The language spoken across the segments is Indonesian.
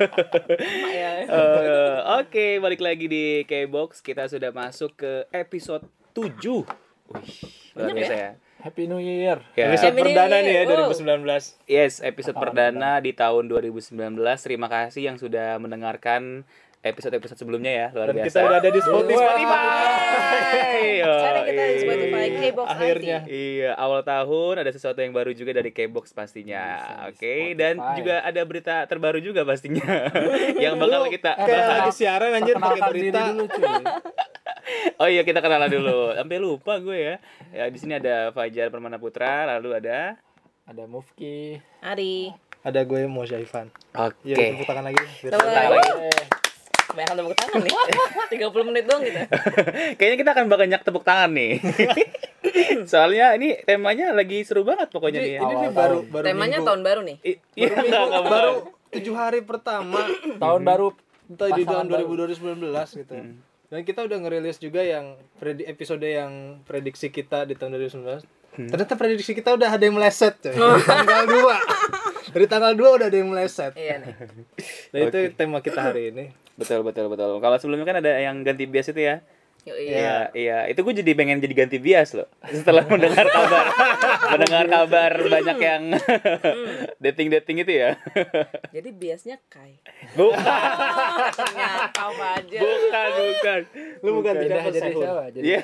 Eh, Oke, balik lagi di K-Box. Kita sudah masuk ke episode 7. Wih, luar biasa ya? ya. Happy New Year. Ya. Episode Happy perdana nih ya Year. Wow. 2019. Yes, episode perdana di tahun 2019. Terima kasih yang sudah mendengarkan episode-episode sebelumnya ya, luar Dan biasa. kita udah ada di Spotify. Iya, Sekarang kita di. Spotify K-Box Akhirnya. Iya, awal tahun ada sesuatu yang baru juga dari K-Box pastinya. Oke, dan Spotify. juga ada berita terbaru juga pastinya yang bakal kita Kayak bahas. lagi siaran anjir pakai berita. dulu cuy. Oh iya, kita kenalan dulu. Sampai lupa gue ya. Ya di sini ada Fajar Permana Putra, lalu ada Ada Mufki. Ari. Ada gue mau Syaifan. Oke. Iya, tepuk tangan lagi. Tepuk tangan. lagi. Banyak tepuk tangan nih. 30 menit doang kita. Kayaknya kita akan banyak tepuk tangan nih. Soalnya ini temanya lagi seru banget pokoknya nih. Ini, nih baru baru Temanya minggu. tahun baru nih. I- Iya, baru enggak, minggu, enggak, baru baru. tujuh hari pertama Tahun baru entah di tahun Pasangan baru. 2019 gitu. Dan kita udah ngerilis juga yang episode yang prediksi kita di tahun 2019. Ternyata prediksi kita udah ada yang meleset coy. tanggal 2. Dari tanggal 2 udah ada yang meleset. Iya nih. Nah, itu tema kita hari ini. Betul, betul, betul. Kalau sebelumnya kan ada yang ganti bias itu ya. Iya, iya. iya. Itu gue jadi pengen jadi ganti bias loh. Setelah mendengar kabar, mendengar kabar banyak yang dating-dating itu ya. Jadi biasanya Kai. Bukan, apa aja. bukan, bukan. Lu bukan tidak jadi siapa? Jadi Iya,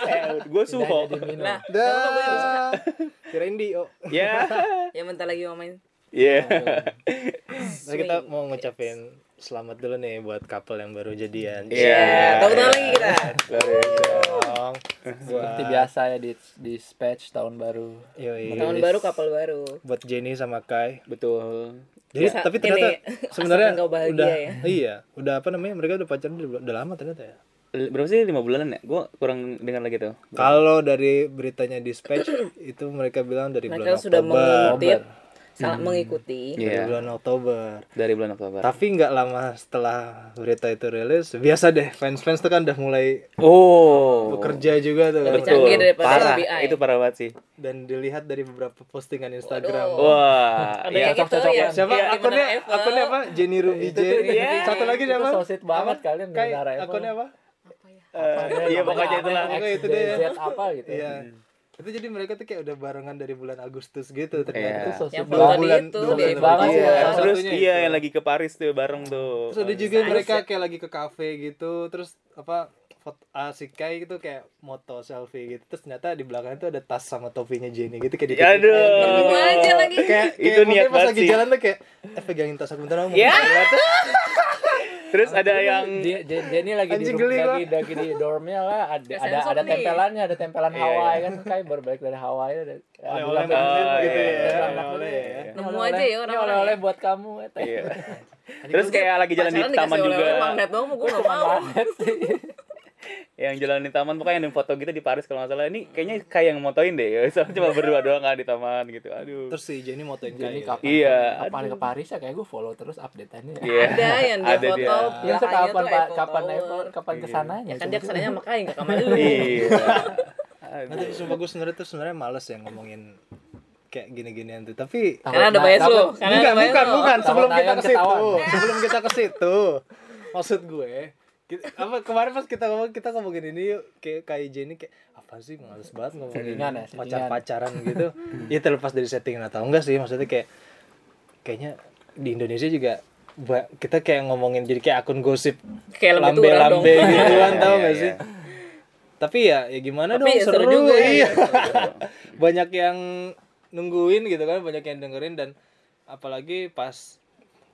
gue suho. Nah, Dah. Kirain Dio. Ya, ya bentar lagi mau main. iya. Nah, kita mau ngucapin selamat dulu nih buat couple yang baru jadian. Iya. Tepuk tangan lagi kita. Biasa. Dong. Seperti biasa ya di di dispatch tahun baru. Yoi. Tahun baru kapal baru. buat Jenny sama Kai. Betul. Jadi Bisa- tapi ternyata ini, sebenarnya asalkan kau bahagia udah ya. iya, udah apa namanya? Mereka udah pacaran udah, udah lama ternyata ya. Berapa sih lima bulanan ya? Gue kurang dengar lagi tuh. Kalau dari beritanya dispatch itu mereka bilang dari bulan Mereka sudah Oktober. mengutip, salah mengikuti. Dari Iya. bulan Oktober. Dari bulan Oktober. Tapi nggak lama setelah berita itu rilis, biasa deh fans-fans tuh kan udah mulai Oh. bekerja juga tuh kan. Lebih canggih daripada parah. FBI. Itu parah banget sih. Dan dilihat dari beberapa postingan Instagram. Wah, Ada iya. yang gitu ya. Siapa Iya, akunnya? gimana Eva? Akunnya apa? Jenny Ruby J. Iya. Satu lagi Itu siapa? so sweet banget kalian Kayak akunnya apa? Iya pokoknya itulah. Pokoknya itu deh ya. Apa gitu. Iya. Itu jadi mereka tuh kayak udah barengan dari bulan Agustus gitu Iya. ternyata. Itu so Yang Dua bulan, itu, dua di bulan banget Iya, ya. Terus iya itu. yang lagi ke Paris tuh bareng tuh. Terus ada juga mereka kayak lagi ke kafe gitu, terus apa foto ah, si Kai gitu kayak moto selfie gitu. Terus ternyata di belakangnya tuh ada tas sama topinya Jenny gitu kayak di Aduh. Nemu aja lagi. kayak, Itu kayak niat mungkin pas lagi sih. jalan tuh kayak eh pegangin tas aku bentar mau Ya. Terus ada yang Dia, dia, dia ini lagi di lagi, lagi di dormnya lah ada ada ada tempelannya ada tempelan Iya, Hawaii iya. kan kayak baru balik dari Hawaii ada Oh, gitu ya. iya, ya. Nemu aja ya ini orang-orang oleh-oleh ya. buat kamu. Terus kayak lagi jalan di taman juga. magnet doang gue gak mau. Yang jalan di taman pokoknya ada yang foto gitu di Paris kalau nggak salah. Ini kayaknya kayak yang motoin deh. Ya, soalnya cuma berdua doang kan di taman gitu. Aduh. Terus si Jenny motoin Kai. kapan Iya, kapan ke Paris ya kayak gue follow terus update-annya. Iya. Ada yang dia Ada foto. dia. Ya belakangnya kapan Pak kapan. Eiffel kapan ke sananya? Ya kan dia ke sananya sama Kai ke kamar lu. Iya. Tapi sumpah gue sebenarnya tuh sebenarnya males ya ngomongin kayak gini-ginian tuh. Tapi Karena ada bias lu. Bukan, bukan, bukan. Sebelum kita ke situ, sebelum kita ke situ, maksud gue, kita, apa kemarin pas kita ngomong kita ngomongin ini yuk, kayak kayak Jenny kayak apa sih males banget ngomongin ya, settingan. pacar-pacaran gitu. ya terlepas dari settingan atau enggak sih, maksudnya kayak kayaknya di Indonesia juga kita kayak ngomongin jadi kayak akun gosip Kayak dong. lambe-lambe gitu kan Iya, tau iya, gak iya. sih? Tapi ya ya gimana Tapi dong seru seru, juga ya. iya. banyak yang nungguin gitu kan, banyak yang dengerin dan apalagi pas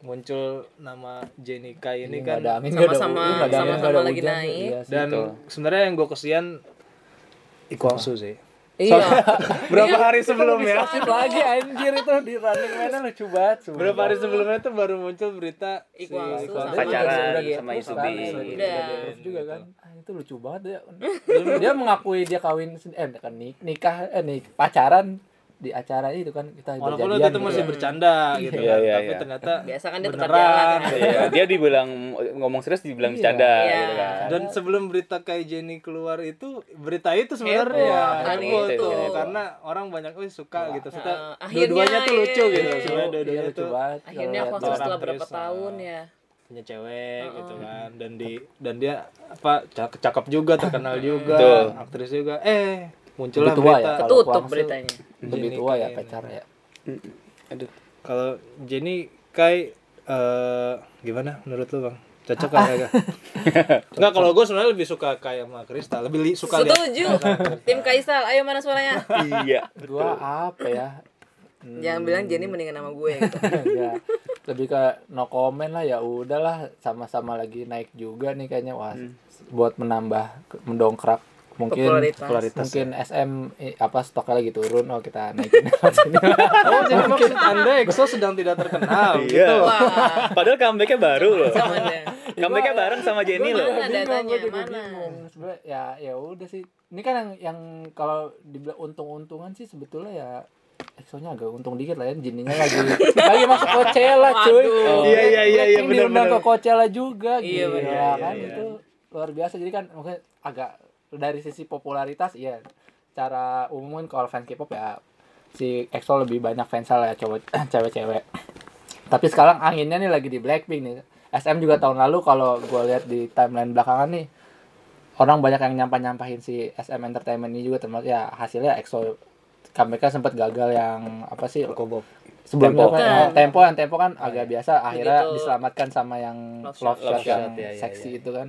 muncul nama Jenny Kai ini Nggak kan Sama-sama- sama-sama lagi hujan, naik. iya dan sebenarnya yang gue kesian Ikwangsu sih. Iya. Berapa hari sebelumnya? Lagi anjir itu di running man lucu banget. sumpah. Berapa hari sebelumnya tuh baru muncul berita si Ikwangsu Ikwangsu sama Pacaran sama Isubi. Udah. di- juga kan. Ah, itu lucu banget dia. dia mengakui dia kawin eh kan nik- nikah eh nik pacaran di acara itu kan kita Walaupun berjadian waktu itu gitu masih ya. bercanda gitu Iya, kan. iya, Tapi iya. ternyata Biasa kan dia tetap beneran. jalan kan. Iya, dia dibilang ngomong serius dibilang bercanda Iya. gitu kan. Dan sebelum berita kayak Jenny keluar itu berita itu sebenarnya Heboh, kan heboh itu. tuh karena orang banyak wih suka gitu. Kita Nah, dua-duanya tuh lucu iya. gitu. Iya, Sebenarnya Iya, dua-duanya lucu tuh banget. Akhirnya orang setelah berapa terus, tahun ah. ya. punya cewek gitu kan dan di dan dia apa cakep, cakep juga terkenal juga aktris juga eh muncullah Lebih tua berita ya, Ketutup beritanya. Lebih Jenny tua ya kayak- pacarnya ya. Aduh. kalau Jenny Kai eh gimana menurut lu bang cocok kan kagak Enggak kalau gue sebenarnya lebih suka Kai sama Krista lebih li- suka lihat Setuju. Tim Kaisal, ayo mana suaranya? Iya. Gua apa ya? Jangan bilang Jenny mendingan sama gue gitu. ya lebih ke no comment lah ya udahlah sama-sama lagi naik juga nih kayaknya wah buat menambah mendongkrak mungkin Popularitas. mungkin SM eh, apa stoknya lagi turun oh kita naikin oh jadi maksud anda EXO sedang tidak terkenal Iya. gitu Wah, Padahal comebacknya baru loh. deh. Comebacknya bareng sama Jenny loh. Datanya? Mana? Sebenarnya ya ya udah sih ini kan yang yang kalau dibilang untung-untungan sih sebetulnya ya EXO-nya agak untung dikit lah ya Jininya lagi lagi masuk Coachella cuy Waduh. Iya, iya, iya, iya, diundang benar-benar. ke Coachella juga Iya, gila benar. kan itu luar biasa jadi kan mungkin agak dari sisi popularitas iya cara umum kalau fans K-pop ya si EXO lebih banyak fans lah ya cowok cewek-cewek tapi sekarang anginnya nih lagi di Blackpink nih SM juga tahun lalu kalau gue lihat di timeline belakangan nih orang banyak yang nyampah nyampahin si SM Entertainment ini juga termasuk ya hasilnya EXO comebacknya sempat gagal yang apa sih Kobob sebelumnya Tempo. kan yang tempo yang tempo kan agak biasa akhirnya Begitu. diselamatkan sama yang Love love, Shot. shot, Love yang Shot, ya, ya, seksi ya. itu kan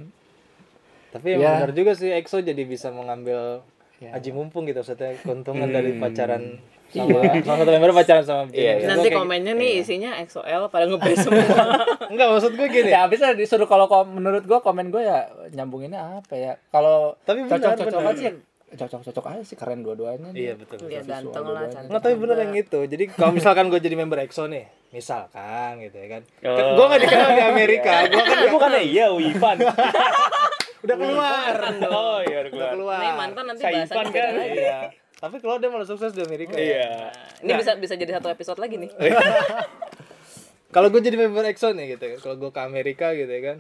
tapi yang Iya. benar juga sih EXO jadi bisa mengambil Ya. aji mumpung gitu maksudnya keuntungan Hmm. dari pacaran sama salah satu member pacaran sama. Iya, iya. Nanti kayak- komennya nih isinya XOL pada ngebes semua. enggak maksud gue gini ya habisnya disuruh kalau menurut gua komen gua ya nyambunginnya apa ya kalau Tapi benar, cocok cocokan benar. sih ya cocok cocok aja sih keren dua-duanya nih. Iya, betul, betul. Iya ganteng lah cantik. Nggak tapi bener yang itu. Jadi kalau misalkan gue jadi member EXO nih, misalkan gitu ya kan. Oh. Kan gue gak dikenal di Amerika, gue kan bukannya iya Wipan. udah keluar. Oh iya udah Udah keluar. keluar. Nih mantan nanti Saipan bahasannya kan? lagi. Iya. Tapi kalau dia malah sukses di Amerika. Iya. Ini bisa bisa jadi satu episode lagi nih. Kalau gue jadi member EXO nih gitu, kan. kalau gue ke Amerika gitu ya kan.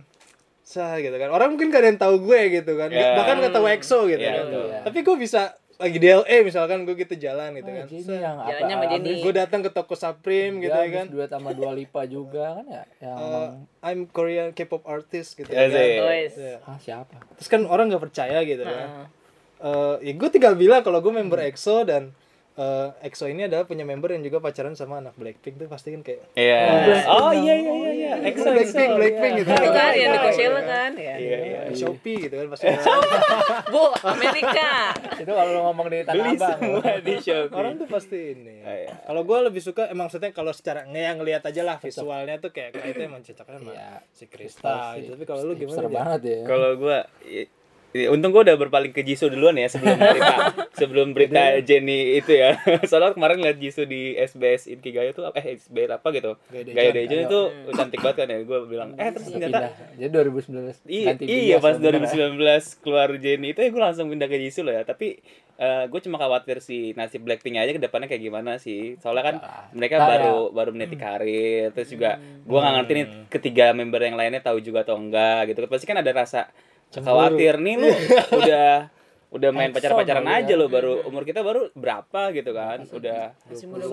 Sah gitu kan. Orang mungkin gak ada yang tahu gue gitu kan. Ya. Bahkan gak tahu EXO gitu Iya, kan. betul. Tapi gue bisa lagi di LA misalkan gue gitu jalan gitu Oh, kan. Yang apa Jalannya sama Jenny. Gue datang ke toko Supreme gitu dia ya kan. duet sama Dua Lipa juga kan ya yang Uh, I'm Korean K-pop artist gitu Ya, ya kan. Iya. ah siapa Terus kan orang nggak percaya gitu kan. Nah, Eh, ya gue tinggal bilang kalau gue member EXO dan eh, EXO ini adalah punya member yang juga pacaran sama anak Blackpink tuh pasti kan kayak Iya. Oh iya iya iya iya. EXO Blackpink, EXO. Blackpink gitu. itu kan Iya, yang di iya, Coachella iya. kan ya. Iya iya. Di Shopee gitu kan pasti. Bu, Amerika. itu kalau lu ngomong di tanah Beli abang semua di Shopee. Orang tuh pasti ini. Oh, iya. Kalau gue lebih suka emang maksudnya kalau secara nge yang ngelihat aja lah visualnya tuh kayak kayak itu emang cocoknya sama Iya. si Krista gitu. Tapi kalau lu gimana? Banget ya Kalau i- untung gua udah berpaling ke Jisoo duluan ya sebelum berita sebelum berita Jenny itu ya. Soalnya kemarin lihat Jisoo di SBS Inkigayo tuh eh SBS apa gitu. Gaya. Dejan itu cantik banget kan ya. Gua bilang, "Eh terus pindah ternyata jadi 2019 Iya, ganti iya pas bener ya. 2019 keluar Jenny itu ya gue langsung pindah ke Jisoo loh ya. Tapi gue cuma khawatir si nasib Blackpink aja ke depannya kayak gimana sih. Soalnya kan mereka Nah, baru baru meniti karir terus juga gue nggak ngerti nih Hmm. ketiga member yang lainnya tahu juga atau enggak gitu. Pasti kan ada rasa khawatir nih lu. Udah udah main pacar-pacaran baru aja ya. lo baru umur kita baru berapa gitu kan udah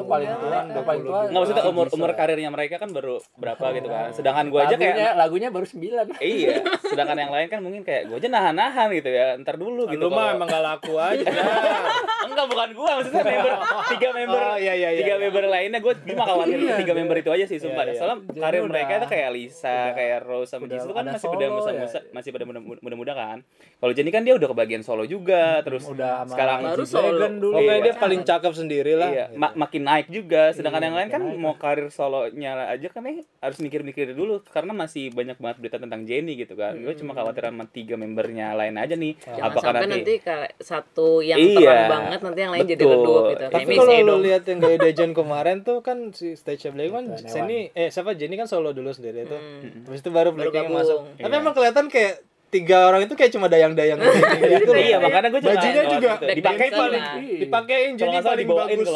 paling tua, mereka. paling tua. nggak maksudnya umur umur ya. karirnya mereka kan baru berapa gitu kan sedangkan gue aja lagunya, kayak lagunya baru 9 Iya, sedangkan yang lain kan mungkin kayak gue aja nahan-nahan gitu ya, ntar dulu gitu. Lu mah emang gak laku aja. enggak bukan gua, maksudnya member tiga member, Oh, iya, iya, iya, tiga iya. member lainnya gue cuma khawatir tiga member itu aja sih sumpah. Iya, iya. Soalnya karir udah- mereka itu kayak Lisa, kayak Rose sama udah Jisoo kan masih pada muda ya. masih pada muda- muda-muda kan. Kalau Jenny kan dia udah kebagian solo juga, terus udah sama sekarang Baru solo. Dulu Pokoknya Iya. dia paling cakep sendiri lah. Iya, ma- makin naik juga. Sedangkan Iya, yang lain kan naik. mau karir solonya aja kan eh, harus mikir-mikir dulu karena masih banyak banget berita tentang Jenny gitu kan. Gue cuma khawatir sama tiga membernya lain aja nih. Jangan Apakah sampai nanti, nanti satu yang Iya. terang banget nanti yang lain jadi Betul. redup gitu. Tapi kalau lu Edom. lihat yang gaya Dejan kemarin tuh kan si Stage Black kan Jenny eh siapa Jenny kan solo dulu sendiri itu. Hmm. Habis itu baru Blackpink masuk. Tapi emang kelihatan kayak tiga orang itu kayak cuma dayang-dayang gitu loh. Iya, makanya gue cuma Bajunya ngeliat juga dipakai paling dipakein Kalau jadi paling bagus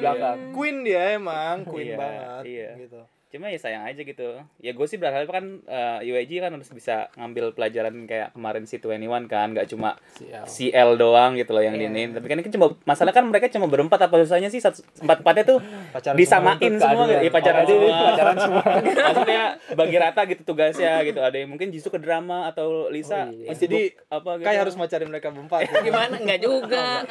belakang. Queen dia emang Queen Iya, banget iya. gitu cuma ya sayang aja gitu ya gue sih berharap kan eh, UIG kan harus bisa ngambil pelajaran kayak kemarin si 21 kan nggak cuma Sial. CL doang gitu loh yang Iya. diinin tapi kan ini cuma masalah kan mereka cuma berempat apa susahnya sih satu empat empatnya tuh Pacaran disamain semua. semua ya pacaran Oh, semua pacaran semua. maksudnya bagi rata gitu tugasnya gitu ada yang mungkin justru ke drama atau Lisa Oh, iya. Jadi, apa gitu kayak harus macarin mereka berempat Gimana? Enggak juga.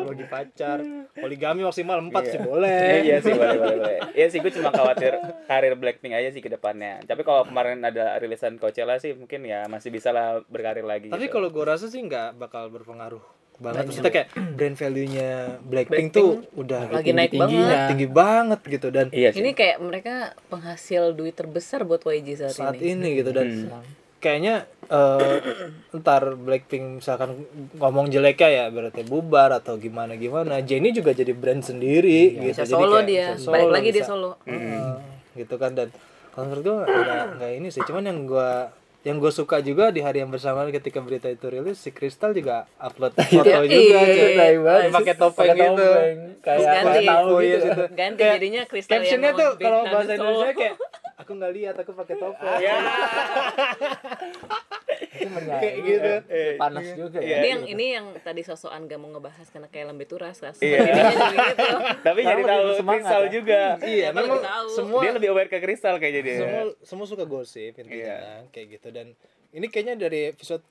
bagi pacar poligami maksimal empat Iya. sih boleh Eh, iya sih boleh boleh boleh. Iya sih gue cuma khawatir karir Blackpink aja sih ke depannya. Tapi kalau kemarin ada rilisan Coachella sih mungkin ya masih bisa lah berkarir lagi. tapi gitu. kalau gue rasa sih nggak bakal berpengaruh banget maksudnya kayak brand value-nya Blackpink, tuh udah lagi naik tinggi-tingginya. tinggi banget gitu dan iya sih. Ini kayak mereka penghasil duit terbesar buat YG saat, saat ini. ini gitu dan Hmm. Kayaknya eh, ntar Blackpink misalkan ngomong jeleknya ya berarti bubar atau gimana gimana Jennie juga jadi brand sendiri gitu Bisa Jadi solo kayak dia. bisa Balik solo, lagi dia solo. Heeh, gitu kan dan kalau menurut gue nggak ini sih cuman yang gue yang gue suka juga di hari yang bersamaan ketika berita itu rilis si Crystal juga upload foto Iya, juga iya. cuy. Banget. pakai topeng gitu. Kayak Ganti. tahu iya, gitu. Ganti jadinya Crystal yang captionnya tuh kalau bahasa Indonesia kayak aku nggak lihat aku pakai topeng menyanyi. kayak gitu Panas juga Iya. ya. Ini yang ini yang tadi sosokan gak mau ngebahas karena kayak lembe turas kan. Iya. Jadi gitu. Tapi jadi tahu Kristal ya. juga. iya memang semua Dia lebih aware ke Kristal kayaknya dia. semua semua suka gosip intinya Iya. kayak gitu dan ini kayaknya dari episode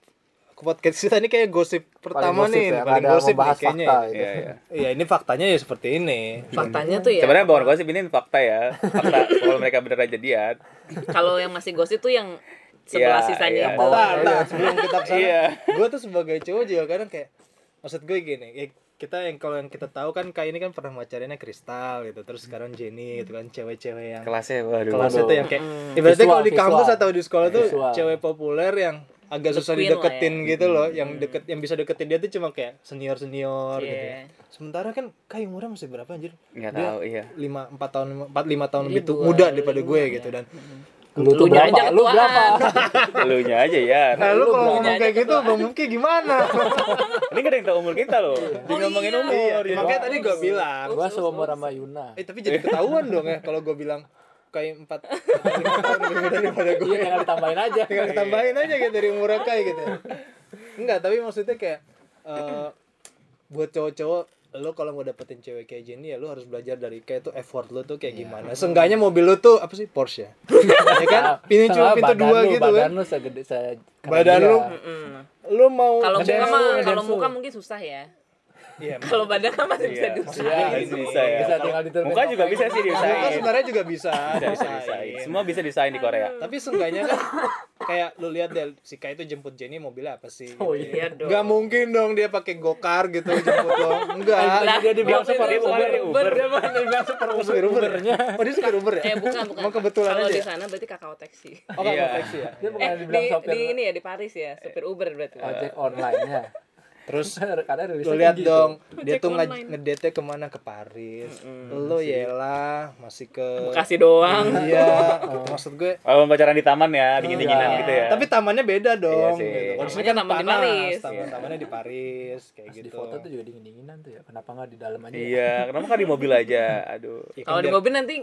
podcast kita ini kayak gosip pertama gosip nih ya, paling gosip nih kayaknya fakta ya. gitu. Iya, iya. iya ini faktanya ya seperti ini Faktanya tuh ya. Sebenarnya bukan gosip ini fakta ya. Fakta kalau mereka beneran jadian. Kalau yang masih gosip tuh yang sebelah Iya, sisanya iya. yang bawah. Ntar, ntar, sebelum kita ke sana Iya. gue tuh sebagai cowok juga kadang kayak maksud gue gini ya kita yang kalau yang kita tahu kan kayak ini kan pernah pacarnya Kristal gitu terus sekarang Jenny gitu kan cewek-cewek yang Kelasnya waduh. kelas Waduh. itu yang kayak ibaratnya Visual, kalau di kampus atau di sekolah tuh Visual. cewek populer yang agak susah dideketin ya. gitu loh yang deket yang bisa deketin dia tuh cuma kayak senior senior gitu Iya. sementara kan kayak umurnya masih berapa anjir Nggak Dia tahu, iya. lima empat tahun empat lima tahun Iya, lebih tuh muda daripada gue ya. gitu dan Lu tuh berapa? aja Lu berapa? ketuaan. Elunya aja ya. nah lu Lu kalau berapa? ngomong kayak gitu bang Mungki gimana Ini kan ada yang tahu umur kita loh. Dia ngomongin iya. umur. Iya, makanya tadi gue bilang Gua seumur sama Yuna. eh tapi jadi ketahuan dong ya kalau gue bilang kayak empat lima tahun lebih muda daripada gue. Iya, tinggal ditambahin aja. tinggal ditambahin aja gitu dari umur kayak gitu. Enggak tapi maksudnya kayak eh, buat cowok-cowok lo kalau mau dapetin cewek kayak Jenny ya lo harus belajar dari kayak tuh effort lo tuh kayak gimana. Seenggaknya mobil lo tuh apa sih Porsche ya? Kan? Pintu cuma pintu badan dua lu, gitu badan kan? lu segede se Badan lu Mm. lo mau Kalau muka mah kalau muka mungkin susah ya. Iya Kalau badan kan masih bisa Iya. diusahain. Iya, bisa ya. Bisa tinggal Muka juga bisa sih muka diusahain. sebenarnya juga bisa Bisa, bisa diusahain. diusahain. Semua bisa diusahain di Korea. tapi seenggaknya kan kayak lu lihat deh si Kai itu jemput Jenny mobilnya apa sih Oh Iya dong. Gak mungkin dong dia pakai gokar gitu jemput lo. Enggak. Lah, Dia dibilang super dia bukan Uber. dari Uber. Dia bukan dibilang super Oh, supir Uber ya? Oh, dia supir Uber ya? Eh bukan bukan. Emang kebetulan Kalau aja di ya? sana berarti kakao taksi. Oh, Iya. koneksi ya? Dia bukan Eh dibilang di, sopir di ini ya di Paris ya, supir Uber berarti. ojek online ya. Terus lu lihat tinggi dong, dia Cek tuh nge- ngedate ke mana ke Paris. Lo yelah masih ke Bekasi doang. Iya, gitu. maksud gue. Oh, pacaran di taman ya, dingin-dinginan Iya. gitu ya. Tapi tamannya beda dong. Iya sih. gitu. Di kan taman di Paris. taman Iya. tamannya di Paris kayak Di gitu. foto tuh juga dingin-dinginan tuh ya. Kenapa nggak di dalam aja? ya? Iya, kenapa kan di mobil aja? Aduh. Kan Kalau di mobil nanti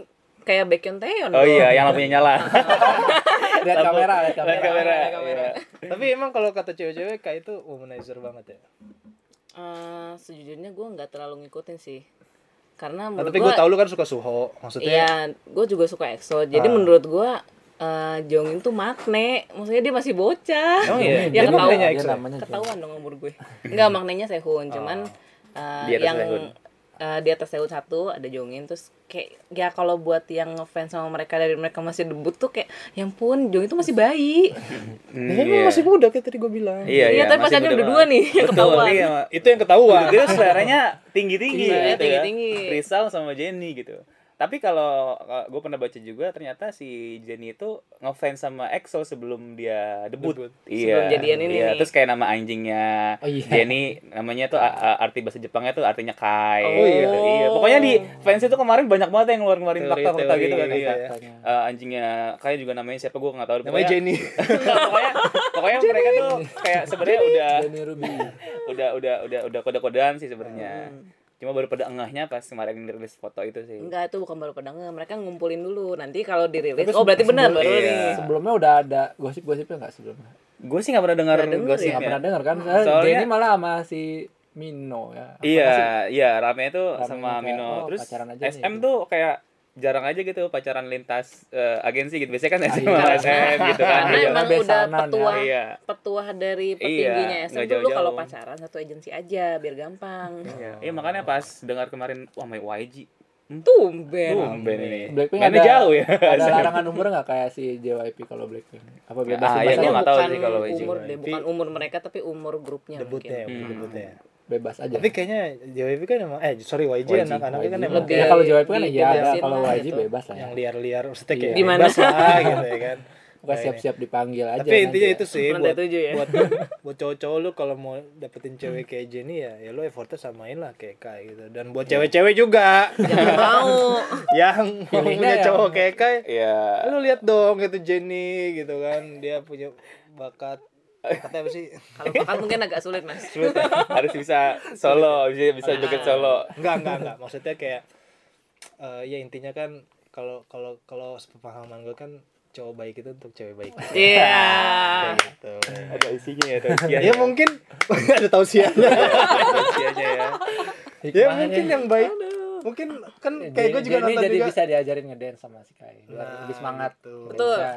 kayak Baekhyun Taeyeon. Oh dong. iya, yang lampunya nyala. Lihat kamera, lihat Lihat kamera. kamera. Lihat kamera. iya. Tapi emang kalau kata cewek-cewek kayak itu womanizer banget ya. Eh, sejujurnya gue nggak terlalu ngikutin sih. Karena Nah, menurut tapi gue tau lu kan suka Suho, maksudnya. Iya, gue juga suka EXO. Jadi Ah. menurut gue eh Jongin tuh makne, maksudnya dia masih bocah. Oh iya, Ya dia ketahuan, ya? ketahuan dong umur gue. Enggak maknanya Sehun, cuman atas yang Sehun. Eh, di atas Sehun satu ada Jongin terus kayak ya kalau buat yang ngefans sama mereka dari mereka masih debut tuh kayak yang pun Jongin tuh masih bayi. Dia emang masih muda kayak tadi gue bilang. Iya, Iya, tapi masih pacarnya muda udah dua nih, yang Betul, ketahuan. iya. Itu yang ketahuan. Gitu seleranya tinggi-tinggi Seleranya gitu ya. tinggi-tinggi. Rizal sama Jenny gitu. Tapi kalau gue pernah baca juga ternyata si Jenny itu ngefans sama EXO sebelum dia debut. Debut. Iya. Sebelum jadian ini Iya, nih. terus kayak nama anjingnya Oh, iya. Jenny namanya tuh a- a- arti bahasa Jepangnya tuh artinya Kai. Oh, gitu. iya. Iya. Pokoknya di fans itu kemarin banyak banget yang ngeluarin-ngeluarin Teori- fakta-fakta teori, gitu kan. iya, Iya. Eh, anjingnya Kai juga namanya siapa gue nggak tahu. namanya Pokoknya- Jenny pokoknya pokoknya mereka tuh kayak sebenarnya udah Jenny udah udah udah udah kode-kodean sih sebenarnya. Hmm. Cuma baru pada engahnya pas kemarin rilis foto itu sih. Enggak, itu bukan baru pada nge. Mereka ngumpulin dulu. Nanti kalau dirilis, Tapi oh berarti benar baru Iya. nih. Sebelumnya udah ada gosip-gosipnya nggak sebelumnya? Gue sih nggak pernah dengar Nggak gosipnya. ya? Nggak pernah dengar kan? Soalnya Soalnya- Jenny malah sama si Mino ya. Apa sih? Iya, iya rame itu Rame sama kayak, Mino. oh, Terus pacaran aja nih, SM gitu. tuh kayak jarang aja gitu pacaran lintas eh, agensi gitu. Biasanya kan Ah, SM iya. sama SM gitu kan. Karena Iya. emang udah besanan ya. petua Iya. petua dari Iya, petingginya SM nggak tuh lu kalau pacaran satu agensi aja biar gampang. Iya, Iya, makanya pas dengar kemarin wah main YG. Tumben. Tumben ini. Blackpink Mainnya ada- jauh ya. Ada larangan umur nggak kayak si JYP kalau Blackpink? Apa bebas Ah, iya, gua nggak tahu bukan sih kalau umur deh, bukan umur mereka tapi umur grupnya debutnya mungkin. Hmm. debutnya bebas aja. tapi kayaknya JYP kan emang eh sorry YG, YG. anak-anaknya kan emang Lebih- ya kalau JYP kan iya ada, dibebasin kalau YG gitu. bebas lah. yang Ya. liar-liar maksudnya kayak Iya. Gimana? bebas lah gitu ya kan Bukan siap-siap dipanggil aja. tapi intinya itu ya. sih buat ya. buat buat cowok-cowok lu kalau mau dapetin cewek kayak Jenny ya ya lu effortnya samain lah kayak Kai gitu dan buat cewek-cewek juga Jangan mau. yang mau punya yang- cowok kayak Kai Iya. lu lihat dong itu Jenny gitu kan dia punya bakat katanya apa sih Kalau bakat mungkin agak sulit, Mas. Sulit ya. harus bisa solo, bisa bisa joget solo. enggak enggak enggak maksudnya kayak eh ya intinya kan kalau kalau kalau sepemahaman gue kan cowok baik itu untuk cewek baik Iya. kayak gitu Ada isinya ya, tausiahnya. ya mungkin ada tausiahnya tausiahnya ya. ya mungkin yang baik mungkin kan Ya, kayak gue juga nonton jadi juga bisa diajarin ngedance sama si Kai. Biar Nah, lebih semangat. gitu. Betul. Bisa.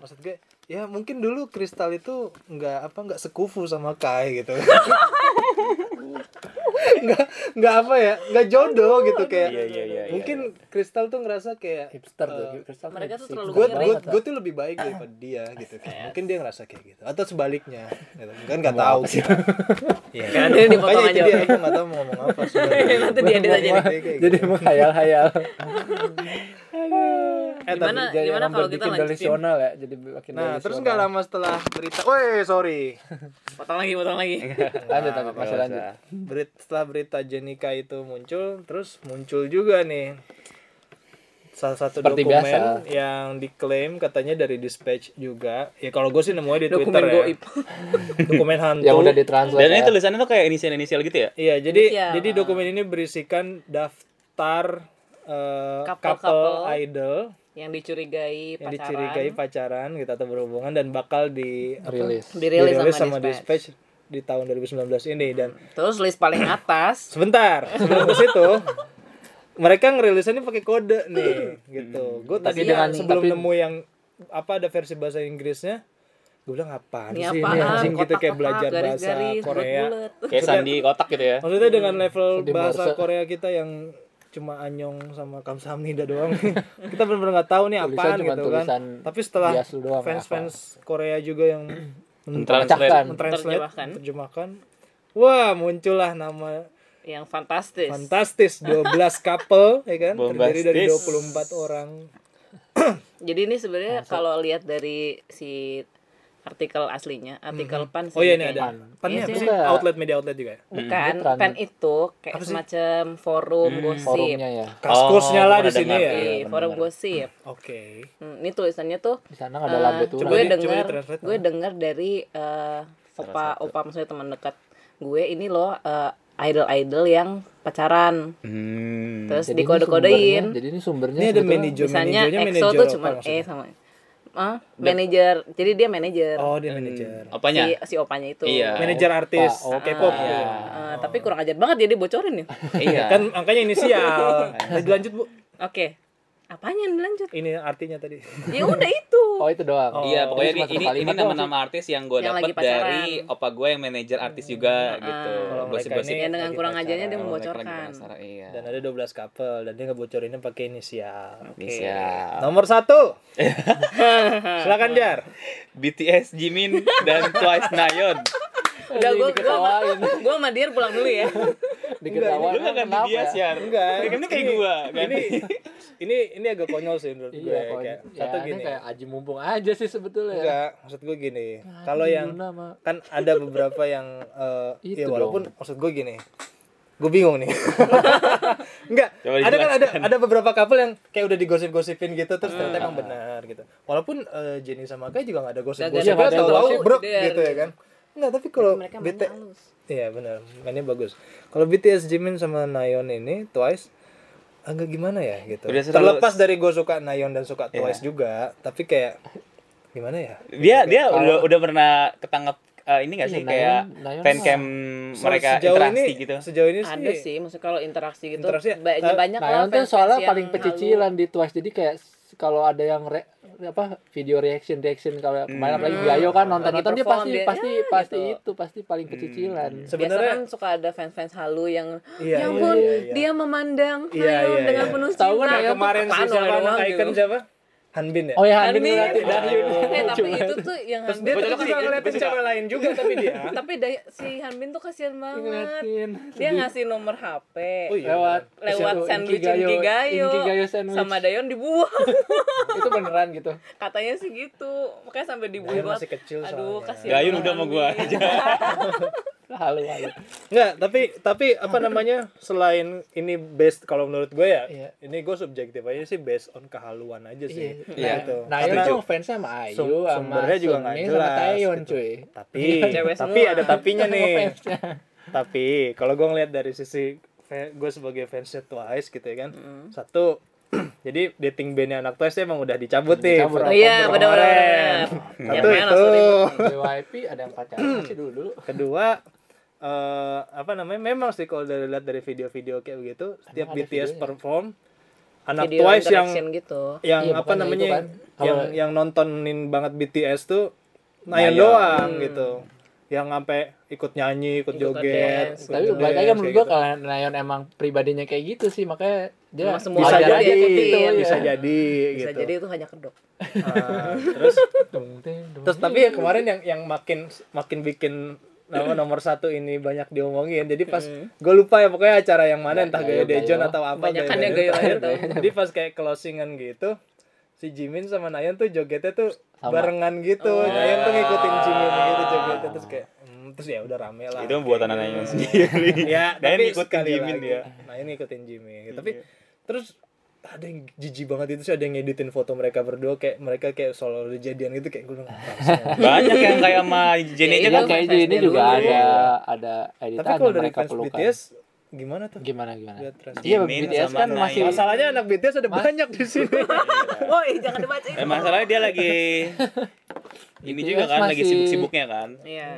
maksud gue ya mungkin dulu kristal itu nggak apa nggak sekufu sama kai gitu nggak nggak apa ya nggak jodoh gitu kayak Iya, iya, iya, iya, mungkin kristal tuh ngerasa kayak Hipster tuh. eh, Crystal mereka tuh terlalu gue gue gue tuh lebih baik daripada dia gitu kan mungkin dia ngerasa kayak gitu atau sebaliknya gitu. kan nggak tahu sih Iya. Kan dia dipotong Makanya itu aja. dia aku nggak tahu mau ngomong apa sebenarnya. Nanti diedit aja nih. Kayak gitu. Jadi menghayal-hayal. Eh, Gimana Jadi gimana kalau kita delusional ya, jadi makin Nah, terus nggak lama setelah berita, woi sorry, Potong lagi, potong lagi. Lanjut, lanjut, masih Nggak lanjut. usah. Berit- setelah berita Jenika itu muncul, terus muncul juga nih salah satu Seperti dokumen biasa. yang diklaim katanya dari Dispatch juga. Ya kalau gue sih nemunya di Dokumen Twitter ya. goib. Dokumen hantu. Yang udah ditranslate. Dan ini ya. tulisannya tuh kayak inisial-inisial gitu ya? Iya, jadi Inisial. jadi dokumen ini berisikan daftar eh, Couple-couple. couple idol Yang dicurigai yang pacaran. dicurigai pacaran gitu atau berhubungan dan bakal di rilis. Dirilis, dirilis sama, sama Dispatch. Dispatch di tahun 2019 ini dan Terus list paling atas. sebentar sebelum ke situ mereka ngerilisnya ini pakai kode nih gitu gue tadi Tapi dengan- sebelum tapi- nemu yang apa ada versi bahasa Inggrisnya gue bilang apaan Ini sih ini apaan? anjing gitu kayak belajar bahasa garis-garis, Korea. Kayak sandi kotak gitu ya. maksudnya dengan level Sedih bahasa. Korea kita yang cuma anyong sama kamsahamnida doang kita benar-benar nggak tahu nih apaan gitu kan tapi setelah fans-fans Korea juga yang Mentranslate. Mentranslate Terjemahkan. wah muncullah nama Yang fantastis. fantastis 12 couple ya kan terdiri dari Bombastis. 24 orang Jadi ini sebenarnya kalau lihat dari si artikel aslinya, artikel pan sih oh iya ini kayaknya. ada pan Iya apa sih. sih outlet media outlet juga ya Bukan, Bukan. pan itu kayak Apa sih? semacam forum gosip. forumnya ya. kaskusnya Oh, lah di sini ya Iya, benar. forum gosip. oke Hmm, ini tulisannya tuh Di sana ada lambe turun. coba gue dengar gue dengar dari eh, opa opa maksudnya teman dekat gue ini loh idol idol yang pacaran Hmm. terus dikode-kodein Jadi ini sumbernya ini ada manajer misalnya manajernya EXO manajer tuh cuma? E sama ah manajer. Jadi dia manajer. Oh dia manajer. Apanya? si si opanya itu. Iya. manajer artis. Oh, K-pop. Ah, gitu. ah, tapi kurang ajar banget jadi bocorin ya. Iya. kan angkanya inisial. Lanjut, lanjut bu. Oke apanya? Yang dilanjut ini artinya tadi. Ya udah itu. Oh itu doang. Iya, pokoknya ini ini, ini nama-nama artis yang gue dapat dari opa gue yang manajer artis juga gitu. Kalau mereka Gosip-gosip. ini yang dengan kurang ajarnya dia membocorkan. Iya. dan ada 12 couple dan dia ngebocorinnya pakai inisial. Inisial. nomor satu. Silakan jar. BTS Jimin dan Twice Nayeon. Udah gue gue gue sama dia pulang dulu ya diketawain Lu gak ganti dia, ya? Syar. Enggak. Ini kayak gua. ini Ganti. ini ini agak konyol sih menurut gue Iya, kok. kayak Ya, satu ini gini kayak aji mumpung aja sih sebetulnya. enggak maksud gue gini Ya, kalau yang kan ada beberapa yang eh ya Itu walaupun maksud gue gini gue bingung nih enggak ada kan ada ada beberapa couple yang kayak udah digosip-gosipin gitu terus ternyata emang benar gitu walaupun eh, Jenny sama Kai juga gak ada gosip-gosip tahu-tahu gosip, brok gitu ya kan enggak tapi kalau mereka BT mainnya halus. Iya benar. Mainnya bagus. Kalau BTS Jimin sama Nayeon ini Twice agak gimana ya gitu. Udah selalu- terlepas dari gue suka Nayeon dan suka Twice juga tapi kayak gimana ya? Dia dia udah udah pernah ketangkap eh, ini gak Iya, sih Nayeon- kayak Nayeon fancam So, mereka sejauh interaksi ini, gitu. sejauh ini sih, ada sih. maksudnya kalau interaksi gitu Interaksi, banyak eh, banyak Nah, lah tuh soalnya paling pecicilan di Twice. Jadi kayak kalau ada yang re, apa video reaction reaction kalau kemarin apalagi Gayo kan nonton nonton dia pasti dia, pasti ya, pasti gitu. itu pasti paling pecicilan. Biasa sebenarnya kan suka ada fans-fans halu yang Iya, ya iya, ampun iya, iya. dia memandang Iya, iya, dengan iya. penuh Tahu kan cinta. Kemarin si siapa icon gitu. siapa Hanbin ya Oh ya Hanbin. Hanbin berarti dari eh tapi itu tuh yang terus dia Hanbin tuh juga ngeliatin suka. cewek lain juga tapi dia tapi day- si Hanbin tuh kasihan banget ngeliatin dia ngasih nomor HP oh iya lewat lewat sandwich Gayo- Inki Gayo, Inki Gayo sandwich. sama Dayon dibuang itu beneran gitu. katanya sih gitu makanya sampai dibuang Dayon masih kecil aduh soalnya. kasihan banget udah sama gua Hanbin. aja. Halu halu. Enggak, tapi tapi apa namanya selain ini based kalau menurut gue ya, Iya. ini gue subjektif aja sih based on kehaluan aja sih. Iya. Gitu. Nah, itu fansnya sama Ayu, Sum- sama sumbernya juga nggak jelas, sama Taeyeon gitu. cuy. tapi Cewek tapi semua. ada tapinya nih. tapi kalau gue ngeliat dari sisi gue sebagai fansnya Twice gitu ya kan, satu jadi dating bandnya anak Twice emang udah dicabut nih. Dicabut. Oh iya, kemarin. Ya, Satu itu. JYP ada yang pacaran masih dulu dulu. Kedua eh apa namanya memang sih kalau dari lihat dari video-video kayak begitu setiap ada BTS videonya. perform anak Video Twice yang gitu yang Iya, apa namanya kan. yang Kalau- yang nontonin banget BTS tuh Nayeon. doang gitu yang sampai ikut nyanyi ikut, Ikut joget ikut Tapi balik lagi menurut gua gitu. kalau Nayeon emang pribadinya kayak gitu sih makanya dia Emang semua bisa jadi kayak gitu, bisa ya. jadi bisa gitu jadi itu hanya kedok Ah, terus terus tapi yang kemarin yang yang makin makin bikin nama nomor satu ini banyak diomongin jadi pas gue lupa ya pokoknya acara yang mana entah Gayo Dejon atau apa Kebanyakan Gayo yang Gayo terakhir. Dejon. jadi pas kayak closingan gitu si Jimin sama Nayeon tuh jogetnya tuh Sama. barengan gitu Oh. Nayeon tuh ngikutin Jimin gitu jogetnya terus kayak hmm, terus ya udah rame lah Itu buatan Kayak anaknya gitu. sendiri. ya Dan tapi ikut sekali Jimin lagi, dia. Nayeon ngikutin Jimin gitu. tapi terus ada yang jijik banget itu sih ada yang ngeditin foto mereka berdua kayak mereka kayak solo jadian gitu kayak gue bilang "Apaan Banyak yang kayak sama Jenny aja Iya, kan. Iya, kayak ini dia juga ada Iya. ada Tapi editan kalau dari mereka fans pelukan. BTS gimana tuh? Gimana gimana? Iya, BTS kan masih Masalahnya anak BTS ada banyak di sini. woi jangan dibacain Eh, masalahnya dia lagi ini BTS juga kan lagi sibuk-sibuknya kan. iya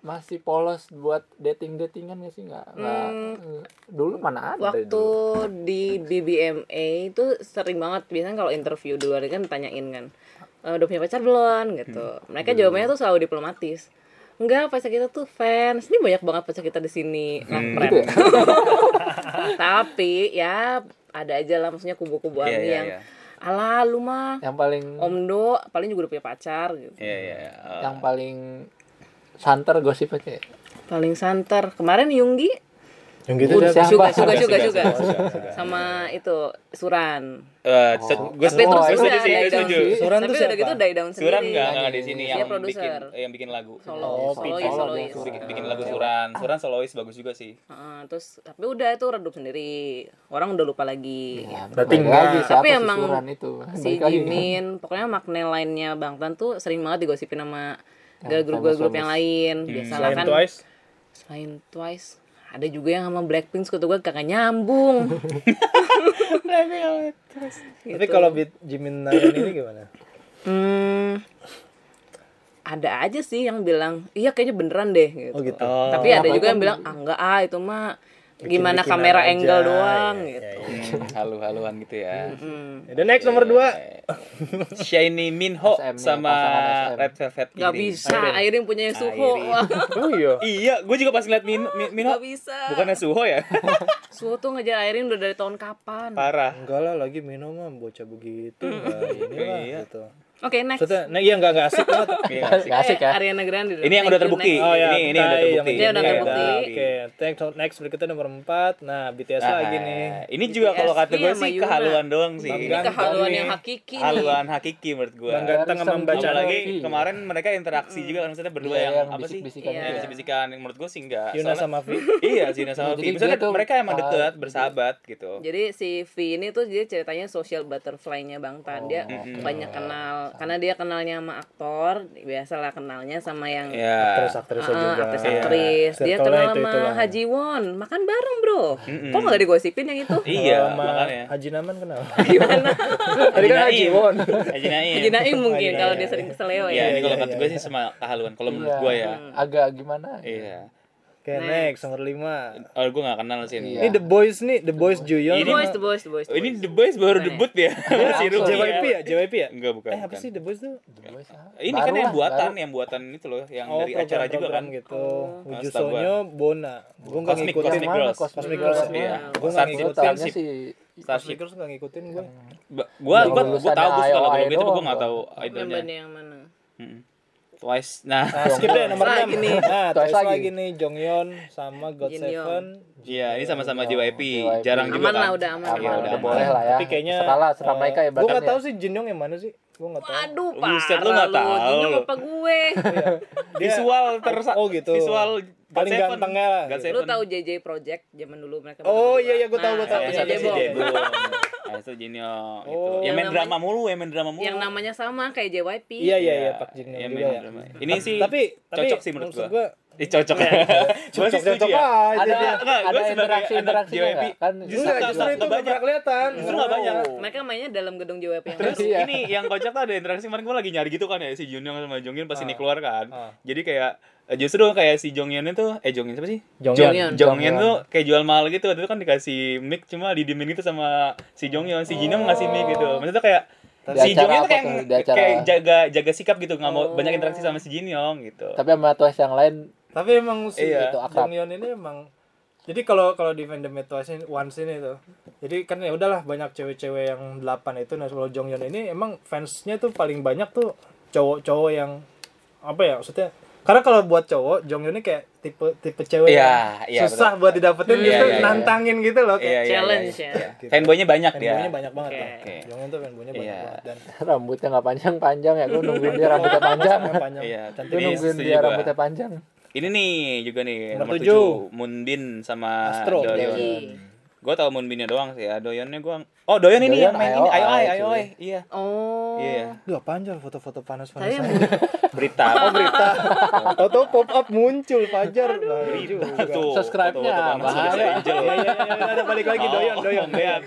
masih polos buat dating datingan gak sih? Nggak nggak dulu mana ada waktu dulu. di BBMA itu sering banget. Biasanya kalau interview di luar kan tanyain kan "Eh, udah punya pacar belum? gitu. Mereka jawabannya tuh selalu diplomatis. Enggak pacar kita tuh fans. Ini banyak banget pacar kita di sini. Nah keren Gitu ya? tapi ya ada aja lah maksudnya kubu-kubu army iya, yang iya. ala lu mah yang paling Om Do paling juga udah punya pacar gitu. Iya, iya. iya. yang paling santer gosipnya kayak. Paling santer. Kemarin Yunggi. Siapa? juga juga Suga, juga suga, juga sama itu Suran. Eh, Oh. gue Tapi setuju, terus gue udah setuju sih, gue setuju. Suran tapi tuh udah gitu die down sendiri. Suran enggak enggak di sini yang bikin produser. yang bikin lagu. solo Oh, solois solo, solois. Solo. Bikin, bikin lagu Suran. Suran solois bagus juga sih. Heeh, terus tapi udah itu redup sendiri. Orang udah lupa lagi. Ya, Berarti enggak. Tapi si emang Suran itu? si. Jimin pokoknya makna lainnya Bang Tan tuh sering banget digosipin sama Yang girl grup grup famous-famous. yang lain biasalah Selain kan Twice, selain Twice ada juga yang sama Blackpink kata gue kagak nyambung tapi Gitu. kalau beat Jimin Nayeon ini gimana? Hmm, ada aja sih yang bilang iya kayaknya beneran deh gitu. Oh gitu. Tapi ada Apalagi juga yang bilang ah enggak ah itu mah gimana Bikin-bikinan kamera aja. angle doang Ya, gitu. ya, ya. Hmm, halu-haluan gitu ya. Hmm. The next nomor 2 Shiny Minho SM sama SM. Red Velvet Gak bisa, Airin punya Suho. Oh iya. Iya, gue juga pas ngeliat Min Min- Minho Gak bisa. bukannya Suho ya? Suho tuh ngejar Airin udah dari tahun kapan? Parah. Enggak lah lagi Mino mah bocah begitu enggak ini lah Iya. gitu. Oke, next. Maksudnya, nah iya nggak nggak asik banget. Iya, asik. Asik ya. Eh, Ariana Grande. dulu. Ini yang udah terbukti. next. Oh ya, Ini- ini udah Kai terbukti. Dia udah Oke, terbukti. Oke, next next berikutnya nomor 4. Nah, BTS Nah, lagi nih. Ini juga kalau kata gue BTS sih kehaluan doang sih. Ini kehaluan nih. yang hakiki nih. Haluan hakiki menurut gue. Bang Ganteng sama membaca Iya. kemarin mereka interaksi juga kan maksudnya berdua Iya, yang, apa sih? bisik-bisikan Iya. Iya. Menurut gue sih enggak. Yuna sama Vi. iya, Zina sama Vi. Misalnya dia tuh, mereka emang dekat, bersahabat gitu. Jadi si V ini tuh dia ceritanya social butterfly-nya Bang Tan. Dia Mm-mm. banyak kenal karena dia kenalnya sama aktor, biasalah kenalnya sama yang Iya. Aktris-aktrisnya Ah, juga. artis-artis. Dia Circle-nya kenal itu-itu sama lah. Haji Won. Makan bareng, Bro. Mm-mm. Kok nggak digosipin yang itu? Iya, sama makanya. Haji Naman kenal. Gimana? Tadi kan Haji Won. Haji Naim. Haji Naim mungkin Haji kalau dia sering keseleo Iya, ya. ini kalau iya, kata iya, gue iya. sih sama kehaluan. Kalau menurut Iya. gue ya. Agak gimana? Iya. Oke, Next. next nomor 5. Oh, gue gak kenal sih ini. Ini The Boys nih, The Boys Juyeon. The Ini Boys, mah- The Boys, The Boys. Oh, ini The Boys baru debut ya. si. Ruki JYP ya? JYP ya? Enggak, bukan. Eh, apa bukan. sih The Boys tuh? Ini Baru kan yang buatan, baru. yang buatan itu loh, yang Oh, dari acara juga kan. gitu. Oh. Nah, Ujusonyo Bona. Gue nggak Cosmic, ngikutin. Girls. Cosmic Girls. Girls. Iya. Gue. Gue ngikutin. sih Cosmic Starship. Girls nggak ngikutin gue. Gua gua lulusannya tahu tuh kalau IOI lagu itu enggak Bang. tahu idolnya. Yang mana? Twice. Nah, Nah, skip deh nomor 6 nih. Nah, Twice terus lagi. lagi nih Jonghyun sama God Jin Young. Seven. iya ini sama-sama JYP. JYP. Jarang juga Aman kan. lah, udah aman. Iya, aman, udah udah aman. boleh lah ya. Tapi kayaknya Serah serah mereka ya Gue bahkan nggak ya. tahu sih Jin Young yang mana sih. Gue nggak tahu. Aduh, Buset, parah lu nggak tahu Ini lu. apa gue? Dia- Visual tersa Oh, gitu. Visual God Paling Seven. gantengnya Lu tahu JJ Project zaman dulu mereka Oh, iya, iya, gua tahu, gua tahu. Nah, Yang Iya, JJ si Yang satu Jinyo gitu. Oh. Yang Yang main drama namanya- mulu, yang main drama mulu. Yang namanya sama kayak JYP. Iya, iya, iya, Pak Young Yang juga main ya. drama. Ini sih Tapi tapi cocok sih menurut gua. gua. Eh, cocok ya. Gua sih setuju Cocok-cocok ya. aja Ada. Enggak, ada interaksi interaksi enggak? Kan justru Enggak, nggak- justru itu banyak. kelihatan. Justru nggak banyak. Mereka mainnya dalam gedung JYP yang Terus baru. Iya. ini yang kocak tuh ada interaksi kemarin gue lagi nyari gitu kan ya si Jonghyun sama Jonghyun pas ini Ah. keluar kan. Ah. Jadi kayak eh, justru kayak si Jonghyun itu eh Jonghyun siapa sih? Jonghyun. Jong- Jonghyun tuh kayak jual mahal gitu. Waktu itu kan dikasih mic cuma didiemin gitu sama si Jonghyun. Si Jin ngasih mic gitu. Maksudnya kayak Di si Jonghyun tuh kayak, kayak jaga jaga sikap gitu nggak mau Oh. banyak interaksi sama si Jin Yong gitu. Tapi sama Twice yang lain Tapi emang si Iya. Itu akrab. Jonghyun ini emang jadi kalau kalau di fandom Twice ini Once ini tuh. Jadi kan ya udahlah banyak cewek-cewek yang 8 itu nah kalau Jonghyun ini emang fansnya tuh paling banyak tuh cowok-cowok yang apa ya maksudnya karena kalau buat cowok Jonghyun ini kayak tipe tipe cewek Iya, yang iya, susah buat didapetin Iya, justru iya, iya. nantangin gitu loh kayak iya, Challenge iya, ya. iya. Fanboynya banyak dia. fanboynya banyak banget Oke. lah. Oke. Jonghyun tuh fanboynya banyak Iya. banget dan rambutnya nggak panjang-panjang ya. Gue nungguin dia rambutnya panjang. Iya, Ini nungguin dia rambutnya panjang. Ini nih juga nih Nomor nomor tujuh. 7 Moonbin sama Astro, Doyeon. Iya. Gue tau Moonbinnya doang sih ya. Doyeonnya gue Oh Doyeon ini Doyeon yang main ini IOI cuy. IOI Iya. Oh. Iya. Duh, apaan Jal? foto-foto Saya panas-panasan. Berita. Oh berita. Tahu pop up muncul Fajar. Juga. Tuh. Subscribe-nya bahaya. Angel. Iya iya iya ada balik lagi Oh, doyan doyan lihat.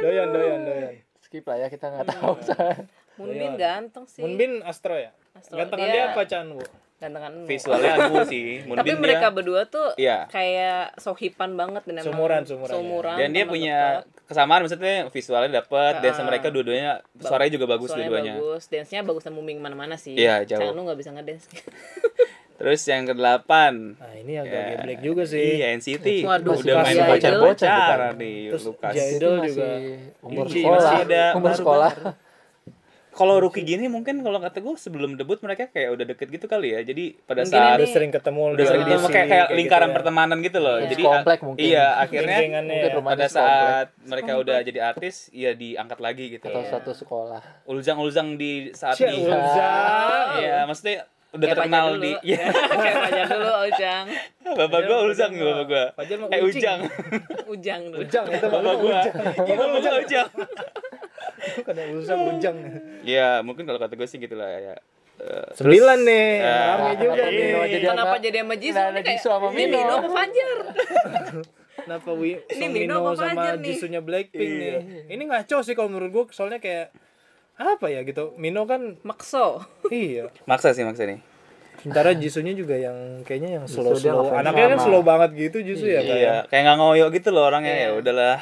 doyan doyan doyan. Skip lah ya kita nggak tahu. Moonbin ganteng sih. Moonbin Astro ya. Astro. Gantengan Dia- dia apa Chan Bu? Gantengan. Visualnya aku sih. Tapi Moonbin mereka dia. berdua tuh Iya. kayak sohipan banget dan Sumuran, sumuran, ya. sumuran, Dan dia punya dekat. kesamaan maksudnya visualnya dapat, dance Ah. mereka dua-duanya suaranya juga bagus Suaranya dua-duanya. bagus, dance-nya bagus dan booming mana-mana sih. Iya, jauh. Sayang lu nggak bisa ngedance. Terus yang kedelapan Nah ini agak Ya. geblek juga sih. Iya NCT Waduh, udah main pacar-pacaran nih Terus Lukas. Jai- Itu Idol masih juga. umur Iya, sekolah. masih ada umur baru sekolah. Kalau rookie gini mungkin kalau kata gue sebelum debut mereka kayak udah deket gitu kali ya. Jadi pada Mungkin saat Udah sering ketemu udah sering ketemu kayak kayak gitu lingkaran ya. pertemanan gitu loh. Iya. Jadi Komplek mungkin. Iya, akhirnya Mungkin ya. pada saat mereka udah jadi artis, ya diangkat lagi gitu. atau Iya. satu sekolah. Ulzang-ulzang di saat Cia, di Ulzang. Iya, maksudnya udah Kayak terkenal di. Iya. Kayak Fajar dulu, Ujang. Bapak gua Ulzang Fajar bapak mah Eh. Ujang. Ujang dulu. Ujang itu Bapak gua. Iya, bapak gua Ujang. Karena Ujang Ujang. Ya, mungkin kalau kata gue sih gitu lah ya. Eh, Sembilan nih, Eh, rame juga kenapa nih. Mino jadi Kenapa sama- jadi sama Jisoo? Nah, Ini kayak, Jisoo sama Ini Mino. Mino apa Fajar? Kenapa Wi Ini Mino sama? Jisunya Blackpink nih? Iya. Ini ngaco sih kalau menurut gua soalnya kayak apa ya gitu. Mino kan Makso. iya. maksa sih maksa nih. Sementara Jisunya juga yang kayaknya yang Jisoo dia slow slow. ngefans Anaknya kan slow banget gitu Jisu ya kayak. Iya, kayak nggak ngoyo gitu loh orangnya ya Iya. udahlah.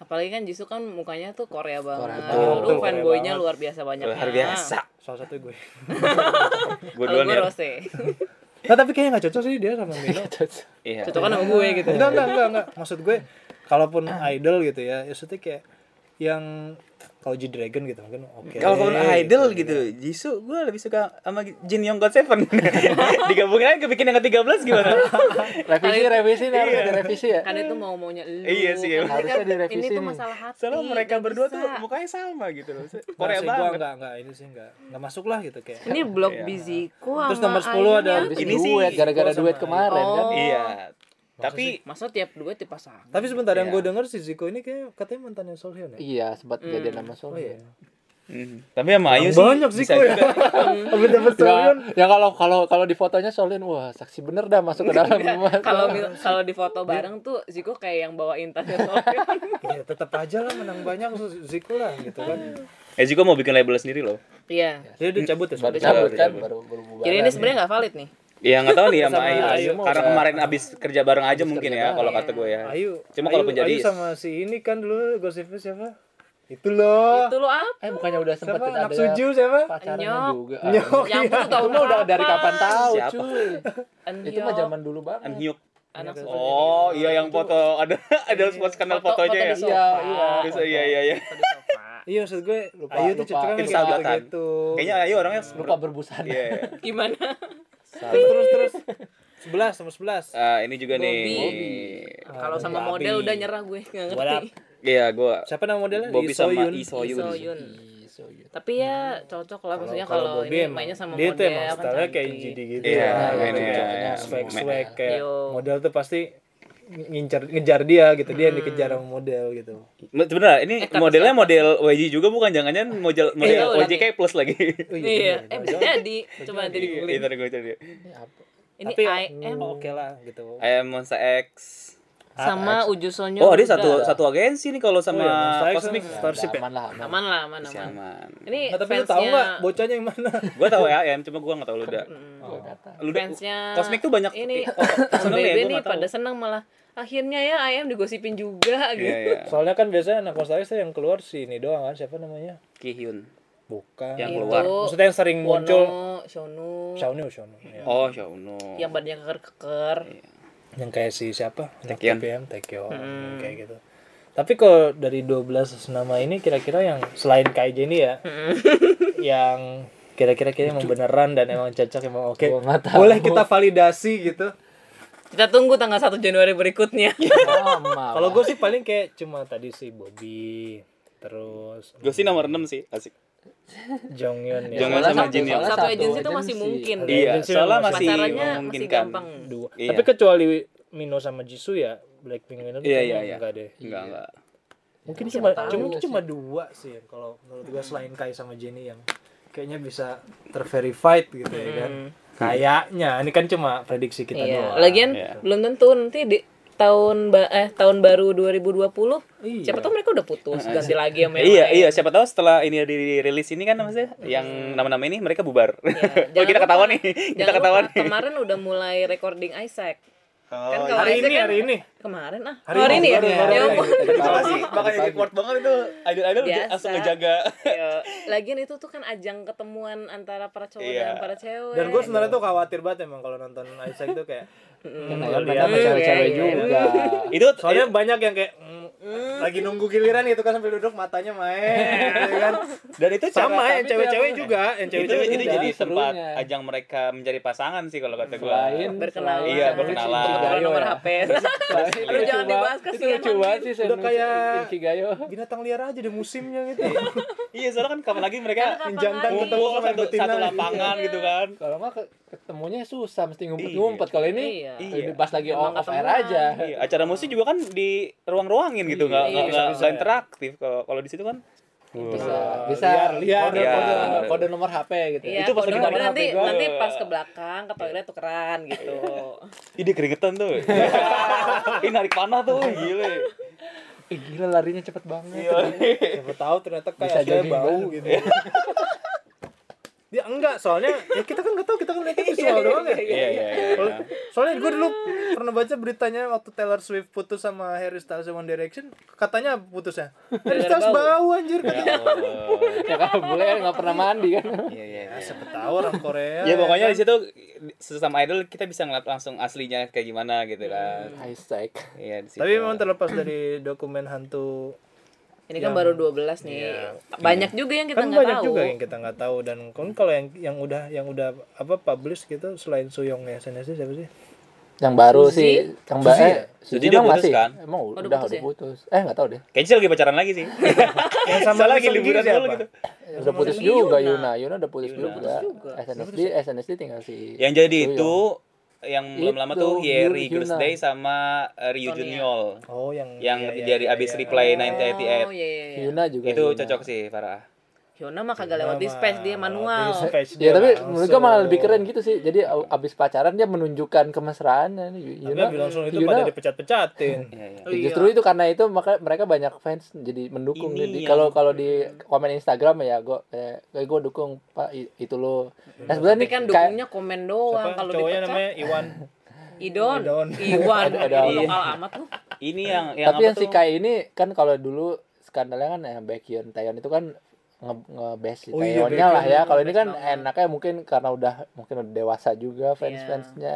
Apalagi kan Jisoo kan mukanya tuh Korea banget. Korea banget. Lu fanboynya luar biasa banyak. Luar biasa. Salah satu gue. Gue duluan gue ya. Rose. Nah tapi kayaknya nggak cocok sih dia sama Mino. Iya. Cocok kan sama gue gitu. enggak enggak enggak enggak. Maksud gue kalaupun idol gitu ya, ya kayak yang kalau G Dragon gitu mungkin oke. Kalau kalau deh, idol gitu. gitu, Jisoo gue lebih suka sama Jin Young God Seven. Digabungin aja kebikin yang ke-13 gimana? Revisi, revisi, nih harus ada revisi ya. kan itu mau maunya lu Iya sih, Kan. Harusnya ini direvisi tuh nih. masalah hati Soalnya mereka berdua bisa. tuh mukanya sama gitu loh. Korea banget. enggak enggak ini sih enggak enggak masuk lah gitu kayak. ini blog Iya. Biziko Terus nomor 10 ada Ini sih gara-gara sama duet kemarin kan. Oh. Iya. Tapi masa tiap dua dipasang Tapi sebentar yang Iya. gue denger si Ziko ini kayak katanya mantannya Solhyun ya. Iya, sempat jadi nama Oh Solhyun. iya. Hmm. Tapi sama Ayu sih Banyak Ziko ya. Habis dapet Solhyun. Ya, ya kalau kalau kalau di fotonya Solhyun wah saksi bener dah masuk ke dalam rumah. kalau mil- kalau di foto bareng tuh Ziko kayak yang bawain tasnya Solhyun Ya tetap aja lah menang banyak Ziko lah gitu kan. Eh Ziko mau bikin label sendiri loh. iya Dia udah cabut ya. baru sebenarnya. cabut kan, baru baru jadi ini sebenarnya nggak valid nih Iya nggak tahu nih sama, Sama Ayu. Ayu Karena kemarin abis kerja bareng aja mungkin kerja ya kalau kata gue ya. Ayu. Cuma Ayu- kalaupun jadi Ayu sama si ini kan dulu gosipnya siapa? Itu loh. itu lo apa Eh bukannya udah sempat ada Anak Suju siapa? pacarannya Nyok. juga. Nyok. yang itu tahu Itu mah udah dari kapan tahu, Siapa? cuy. Itu mah zaman dulu An banget. Hyuk. anak Oh iya yang foto ada ada spot skandal Foto- fotonya ya. foto di Iya, iya. Iya iya iya. Iya maksud gue Lupa- Ayu tuh cocoknya kayak gitu. Kayaknya Ayu orangnya Lupa berbusan. Iya. iya. gimana terus terus terus. 11 sama 11. Ah, ini juga nih. Bobby. kalau sama Bobby. model udah nyerah gue nggak ngerti Iya, gua Siapa nama modelnya? Bobby Lee sama Soyun. Lee Soyun. Soyun. Ih, Soyun. tapi ya cocok lah maksudnya kalau Bobby ini emang- mainnya sama dia model tuh emang kan stylenya kayak. GD gitu Iya, ya. ini ya. swag swag kayak Yo. model tuh pasti ngincar ngejar dia gitu dia yang dikejar sama model gitu Sebenarnya ini Eh, modelnya siapa? model YG juga bukan jangan-jangan model model Iya, YJK plus lagi. iya eh bisa jadi coba nanti di Iya, googling ntar gue cari. Ini apa? ini tapi IM oke lah gitu I am Monster X. sama Uju Sonyo Oh, dia satu satu agensi nih kalau sama Oh, iya, Cosmic. kan Starship ya Aman lah, aman. aman lah aman aman aman. ini Nggak, tapi lu tahu nggak bocahnya yang mana Gua tahu ya, ya, cuma gua nggak tahu Luda. Gua kata. Luda fansnya Cosmic tuh banyak ini seneng ya, nih nggak tahu. pada seneng malah akhirnya ya IM digosipin juga gitu Iya, iya. soalnya kan biasanya anak X tuh yang keluar si ini doang kan siapa namanya Kihyun. bukan Yang Itu keluar. maksudnya yang sering muncul Wono, Shonu, Xiaonu Xiaonu ya. Oh, Xiaono. yang badannya keker-keker. yang kayak si siapa anak Taekyon. TPM Taekyon yang kayak gitu tapi kalau dari 12 nama ini kira-kira yang selain Kaije ini ya yang kira-kira kayaknya emang beneran dan emang cocok emang oke tahu. boleh kita validasi gitu Kita tunggu tanggal 1 Januari berikutnya. Sama. kalau gue sih paling kayak cuma tadi si Bobby terus Gue sih nomor 6 sih, asik. Jonghyun ya Jonghyun sama satu- Jin Young. soalnya Satu agensi itu masih mungkin. Iya, soalnya masih masih memungkinkan. gampang. dua Iya. tapi kecuali Mino sama Jisoo ya Blackpink Mino Iya, kayaknya iya, iya. enggak deh Enggak, enggak. mungkin cuma cuma sih. cuma dua sih kalau menurut gue selain Kai sama Jenny yang kayaknya bisa terverified gitu ya kan kayaknya ini kan cuma prediksi kita Iya. doang Lagian Iya. belum tentu nanti di tahun ba- eh tahun baru 2020 Iya. siapa tahu mereka udah putus ganti lagi sama yang Iya, lain. iya, siapa tahu setelah ini dirilis ini kan maksudnya yang nama-nama ini mereka bubar. Iya, Kalau kita ketahuan nih, kita ketahuan nih. Kemarin udah mulai recording Isaac. Oh, kan kalau hari ini kan- hari ini Kemarin ah. Hari Oh, hari ini, ini ya. Ya ampun. Sih? Makanya effort banget itu idol-idol Biasa. langsung ngejaga. Ya, Lagian itu tuh kan ajang ketemuan antara para cowok Iya. dan para cewek. dan gue sebenarnya tuh khawatir banget emang kalau nonton Isaac tuh kayak Kan hmm, Iya, cewek-cewek iya, juga. Itu soalnya banyak yang kayak lagi nunggu giliran gitu kan sambil duduk matanya main gitu kan dan itu cara sama yang cewek-cewek itu juga yang itu, cewek-cewek itu juga jadi tempat serunya. ajang mereka mencari pasangan sih kalau kata gua. Selain berkenalan. Iya, berkenalan. Nomor HP. Aduh, jangan dibahas Itu lucu banget sih Udah kayak- binatang liar aja deh musimnya gitu Iya, soalnya kan kapan lagi mereka jantan ketemu satu, satu lapangan gitu kan. Kalau mah ke- ketemunya susah mesti Iya. ngumpet-ngumpet. Kalau ini Iya. Iya. pas lagi Emang off air aja. Iya, acara musik juga kan di ruang-ruangin gitu, nggak Iya, nggak bisa, nggak ya. interaktif. Kalau kalau di situ kan Bisa bisa liar, liar. kode, Iya. kode, kode nomor HP gitu. Iya, Itu pas kode kode nanti HP gua. nanti pas ke belakang ke toilet tukeran gitu. Ide keringetan tuh. Ini narik panah tuh, gile. Ih, gila larinya cepet banget. siapa tahu ternyata kayak Bisa bau banget. gitu dia enggak soalnya ya kita kan nggak tahu kita kan lihatnya visual doang ya Iya, iya, iya. Kalau- soalnya gue dulu pernah baca beritanya waktu Taylor Swift putus sama Harry Styles One Direction katanya putusnya Harry Styles bau anjir Ya katanya ya kalau bule kan nggak pernah mandi kan. Iya, iya. iya. siapa tahu orang Korea Ya pokoknya kan. di situ sesama idol kita bisa ngeliat langsung aslinya kayak gimana gitu kan. Isaac. Iya di situ. tapi memang terlepas dari dokumen hantu Ini kan baru 12 nih. Banyak juga yang kita kan nggak banyak tahu. juga yang kita nggak tahu dan kan kalau yang yang udah yang udah apa publish gitu selain Suyong ya SNSD siapa sih Yang baru Suzy? sih, yang ba Suzy eh, ya? Udah emang putus masih. kan? Emang udah udah putus udah ya? putus. Eh enggak tahu deh. Kayaknya sih lagi pacaran lagi sih. yang sama lagi liburan dulu gitu. Udah putus juga Yuna. Yuna. Udah putus juga. SNSD SNSD tinggal si Yang jadi itu yang belum lama tuh Yeri Yuna. Girls Day sama uh, Ryu. Junior oh yang yang iya, iya, jadi iya, abis iya. reply Oh, 1988. iya iya iya. Yuna juga. Itu Yuna. cocok sih parah. Hyuna mah kagak lewat dispatch dia manual. Dispatch Ya dia tapi langsung. menurut gua malah lebih keren gitu sih. Jadi abis pacaran dia menunjukkan kemesraannya nih. tapi Yuna. abis langsung itu Yuna- pada dipecat-pecatin Iya, iya. Oh, iya. Justru itu karena itu maka mereka banyak fans jadi mendukung Ini Jadi yang- kalau kalau di komen Instagram ya gue kayak kayak gue dukung Pak itu lo. Nah sebenarnya Tapi kan kayak dukungnya komen doang kalau cowoknya dipecat. namanya Iwan Idon, Idon. Iwan, Ada- lokal amat tuh. Ini yang yang tapi apa yang si? Kai ini kan kalau dulu skandalnya kan ya Baekhyun Taeyeon itu kan nge ngebest si Oh iya, lah ya. Kalau ini kan banget. enaknya mungkin karena udah mungkin udah dewasa juga Iya. fans-fansnya.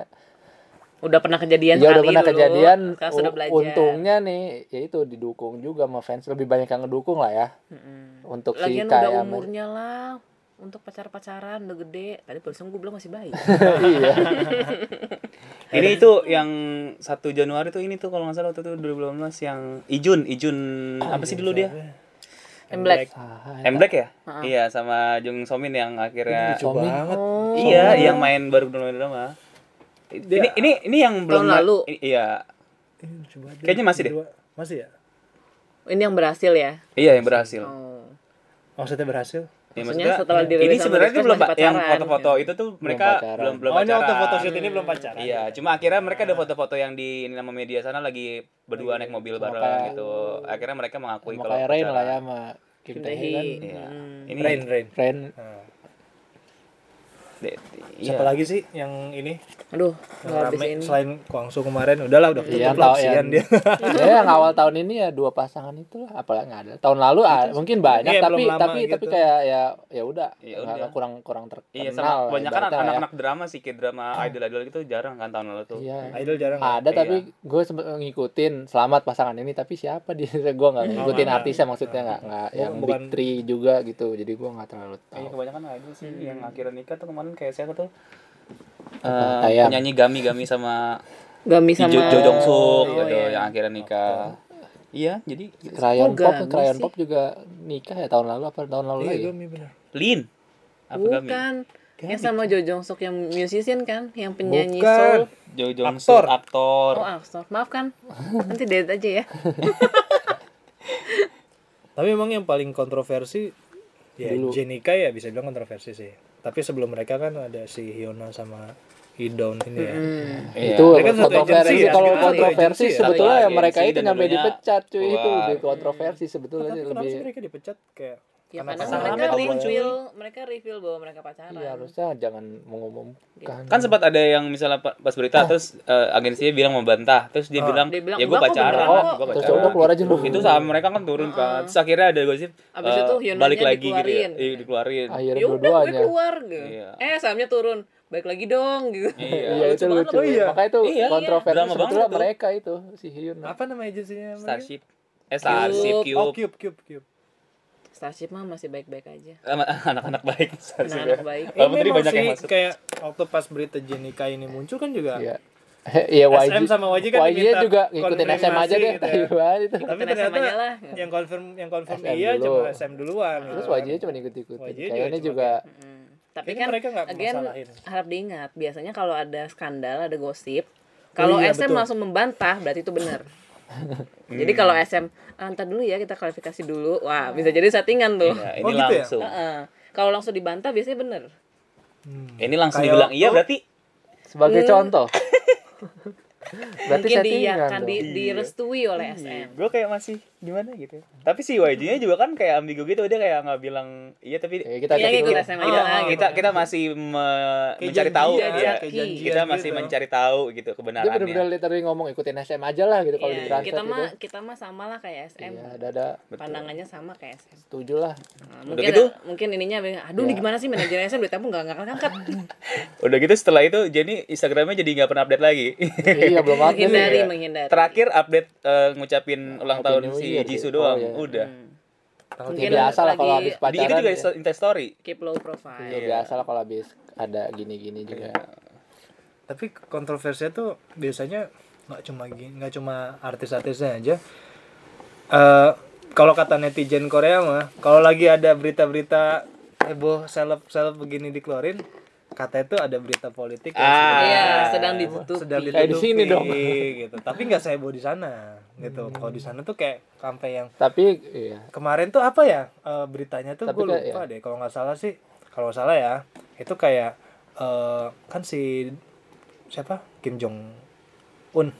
Udah pernah kejadian Ya udah pernah dulu, kejadian. sudah belajar. Untungnya nih ya itu didukung juga sama fans lebih banyak yang ngedukung lah ya Mm-mm. untuk Lagian si Kai udah sama- umurnya lah untuk pacar-pacaran udah gede. Tadi barusan gue bilang masih bayi. iya. Ini itu yang 1 Januari tuh ini tuh kalau nggak salah waktu itu 2018 yang Ijun, Ijun apa sih dulu dia? M Black. Ah, M Black ya? Iya, sama Jung Somin yang akhirnya lucu banget Oh. Iya, yang main baru drama drama. Ini ini ini yang belum lalu. i- Iya. Banget. Kayaknya masih deh. Masih ya Ini yang berhasil ya. Iya, yang berhasil. Oh. maksudnya berhasil Ya, Maksudnya maksudnya, setelah dirilis ini sebenarnya Rizky belum masih pa- yang pacaran. foto-foto itu tuh mereka pacaran. belum belum oh ini waktu pacaran. foto shoot ini belum pacaran Iya, cuma akhirnya mereka ada foto-foto yang di ini nama media sana lagi berdua naik mobil bareng kayak- gitu. Akhirnya mereka mengakui kalau kayak Rain lah ya pacaran. sama Kim Tae kan. Iya. Hmm. Ini Rain Rain Rain De- siapa iya. lagi sih yang ini Aduh, yang rame ini. selain Kwangsu kemarin udahlah udah Iya, tutup lah tahu kasihan yang- dia ya yang awal tahun ini ya dua pasangan itu lah apalagi nggak ada tahun lalu ah, mungkin banyak Iya, tapi tapi gitu. tapi kayak ya ya udah Ya udah. kurang kurang terkenal Iya, sama lah, kebanyakan ibaratnya lah ya. anak-anak drama sih kayak drama idol-idol gitu jarang kan tahun lalu tuh. iya idol jarang ada Iya. tapi gue sempet ngikutin selamat pasangan ini tapi siapa dia gue nggak ngikutin nggak. artisnya maksudnya nggak nggak Oh, yang big three juga gitu jadi gue nggak terlalu Iya, tahu kebanyakan idol sih yang akhirnya nikah tuh kemarin kayak siapa tuh? Eh, Ayam. penyanyi Gami Gami sama Gami Jo, sama Jo Jong Suk Oh, gitu iya. yang akhirnya nikah. Iya, jadi Krayon Oh, pop Gami Krayon pop juga nikah ya tahun lalu apa tahun lalu iya lagi Gami bener Lin. Apa Gami? Bukan. Yang sama Jo Jong Suk yang musician kan, yang penyanyi Bukan. soul. Jo Jong Aktor. Suk, aktor. Oh, aktor. Maaf kan. Nanti delete aja ya. tapi memang yang paling kontroversi ya Dulu. Jenika ya bisa bilang kontroversi sih tapi sebelum mereka kan ada si Hyuna sama Idon ini ya Hmm. Iya. itu Mereka satu kontroversi ya, kalau kontroversi ya. sebetulnya ya mereka itu nyampe dipecat cuy itu lebih kontroversi sebetulnya sih kenapa sih lebih mereka dipecat kayak Ya Karena karena mereka reveal, mereka reveal bahwa mereka pacaran. iya harusnya jangan mengumumkan Kan sempat ada yang misalnya pa- pas berita terus eh, agensinya bilang membantah, terus dia Ah. bilang, Dia bilang, ya gue "Enggak kok, pacaran, beneran kok." gue terus pacaran. udah keluar aja lu Itu sama mereka kan turun kan. Terus akhirnya ada gosip Abis eh, itu balik lagi gitu ya. dikeluarin. Iya, dikeluarin. akhirnya Ya udah gue dua-duanya keluar gitu. Iya. Eh, sahamnya turun. Baik lagi dong gitu. Iya. iya itu Lucu. Oh, iya. makanya itu Iya, kontroversi drama sebetulnya mereka itu si Hyun apa nama agensinya? Starship. Eh Starship Cube. oh Cube. Cube Cube Cube Starship mah masih baik-baik aja. Anak-anak baik. Starship Anak-anak ya. baik. Walaupun Ini tadi banyak yang masuk. kayak waktu pas berita Jenika ini muncul kan juga iya Iya YG SM sama YG kan YG juga ngikutin SM aja deh gitu ya. Itu tapi ternyata aja lah. yang confirm yang confirm SM iya dulu. cuma SM duluan terus gitu kan. YG cuma ikut-ikutin juga kayaknya juga Mm. Tapi Kayaknya kan mereka nggak again masalahin. harap diingat, biasanya kalau ada skandal, ada gosip, kalau iya, SM betul. langsung membantah berarti itu benar. Jadi kalau SM "Ah, ntar dulu ya kita klarifikasi dulu. Wah, bisa jadi settingan tuh. Ya, ini Oh, gitu ya? langsung. Heeh. Kalau langsung dibantah biasanya benar. Hmm. Ini langsung Kayak dibilang iya berarti sebagai Hmm. contoh berarti Mungkin settingan diiyakan, dong. di, direstui oleh SM. gue kayak masih gimana gitu tapi si YG nya juga kan kayak ambigu gitu dia kayak nggak bilang iya tapi Ya, kita Iya, cek ngikut dulu. SM kita, kita gitu. kita masih me- Kayak mencari tahu ya. kayak janjian kita masih gitu. mencari tahu gitu dia kebenarannya bener-bener literally ngomong ikutin SM aja lah gitu kalau Iya, di translate kita mah kita mah sama lah kayak SM. iya ada ada Pandangannya sama kayak SM. setuju lah Nah, Udah mungkin gitu? mungkin ininya aduh nih gimana sih manajer SM duit tamu nggak nggak angkat udah gitu setelah itu Jenny Instagramnya jadi nggak pernah update lagi iya belum ada menghindari Iya. menghindari terakhir update eh, ngucapin ulang tahun si Year Jisoo sih. doang Oh, iya. udah Hmm. Mungkin biasa lah kalau habis Di pacaran. itu juga ya. Insta story. keep low profile. Ya, biasa lah kalau habis ada gini-gini juga. tapi kontroversinya tuh biasanya nggak cuma gini nggak cuma artis-artisnya aja eh kalau kata netizen Korea mah kalau lagi ada berita-berita heboh seleb seleb begini dikeluarin kata itu ada berita politik yang Ah. sedang- Iya, sedang ditutupi. sedang Kayak di sini dong. gitu tapi nggak seheboh di sana gitu kalau di sana tuh kayak sampai yang Tapi iya. kemarin tuh apa ya eh, beritanya tuh gue lupa deh kalau nggak salah sih kalau salah ya itu kayak eh, kan si siapa Kim Jong Un.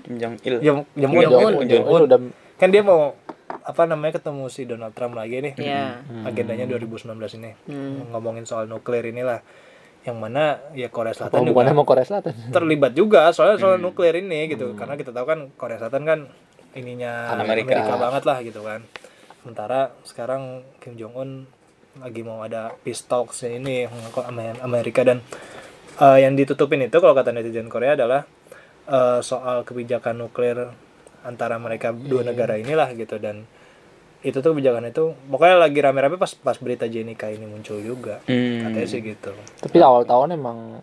Kim Jong Il. Jong Jong Kim Un, Jong-un. Kim Jong Jong-un. udah kan dia mau apa namanya ketemu si Donald Trump lagi nih Iya. agendanya 2019 ini Hmm. ngomongin soal nuklir inilah yang mana ya Korea apa Selatan juga hubungannya sama Korea Selatan? terlibat juga soalnya soal nuklir ini gitu karena kita tahu kan Korea Selatan kan ininya Amerika. Amerika. banget lah gitu kan sementara sekarang Kim Jong Un lagi mau ada peace talks ini Amerika dan eh, yang ditutupin itu kalau kata netizen Korea adalah eh, soal kebijakan nuklir antara mereka dua negara inilah gitu dan itu tuh kebijakan itu pokoknya lagi rame-rame pas pas berita Jenika ini muncul juga Hmm. katanya sih gitu Tapi awal tahun emang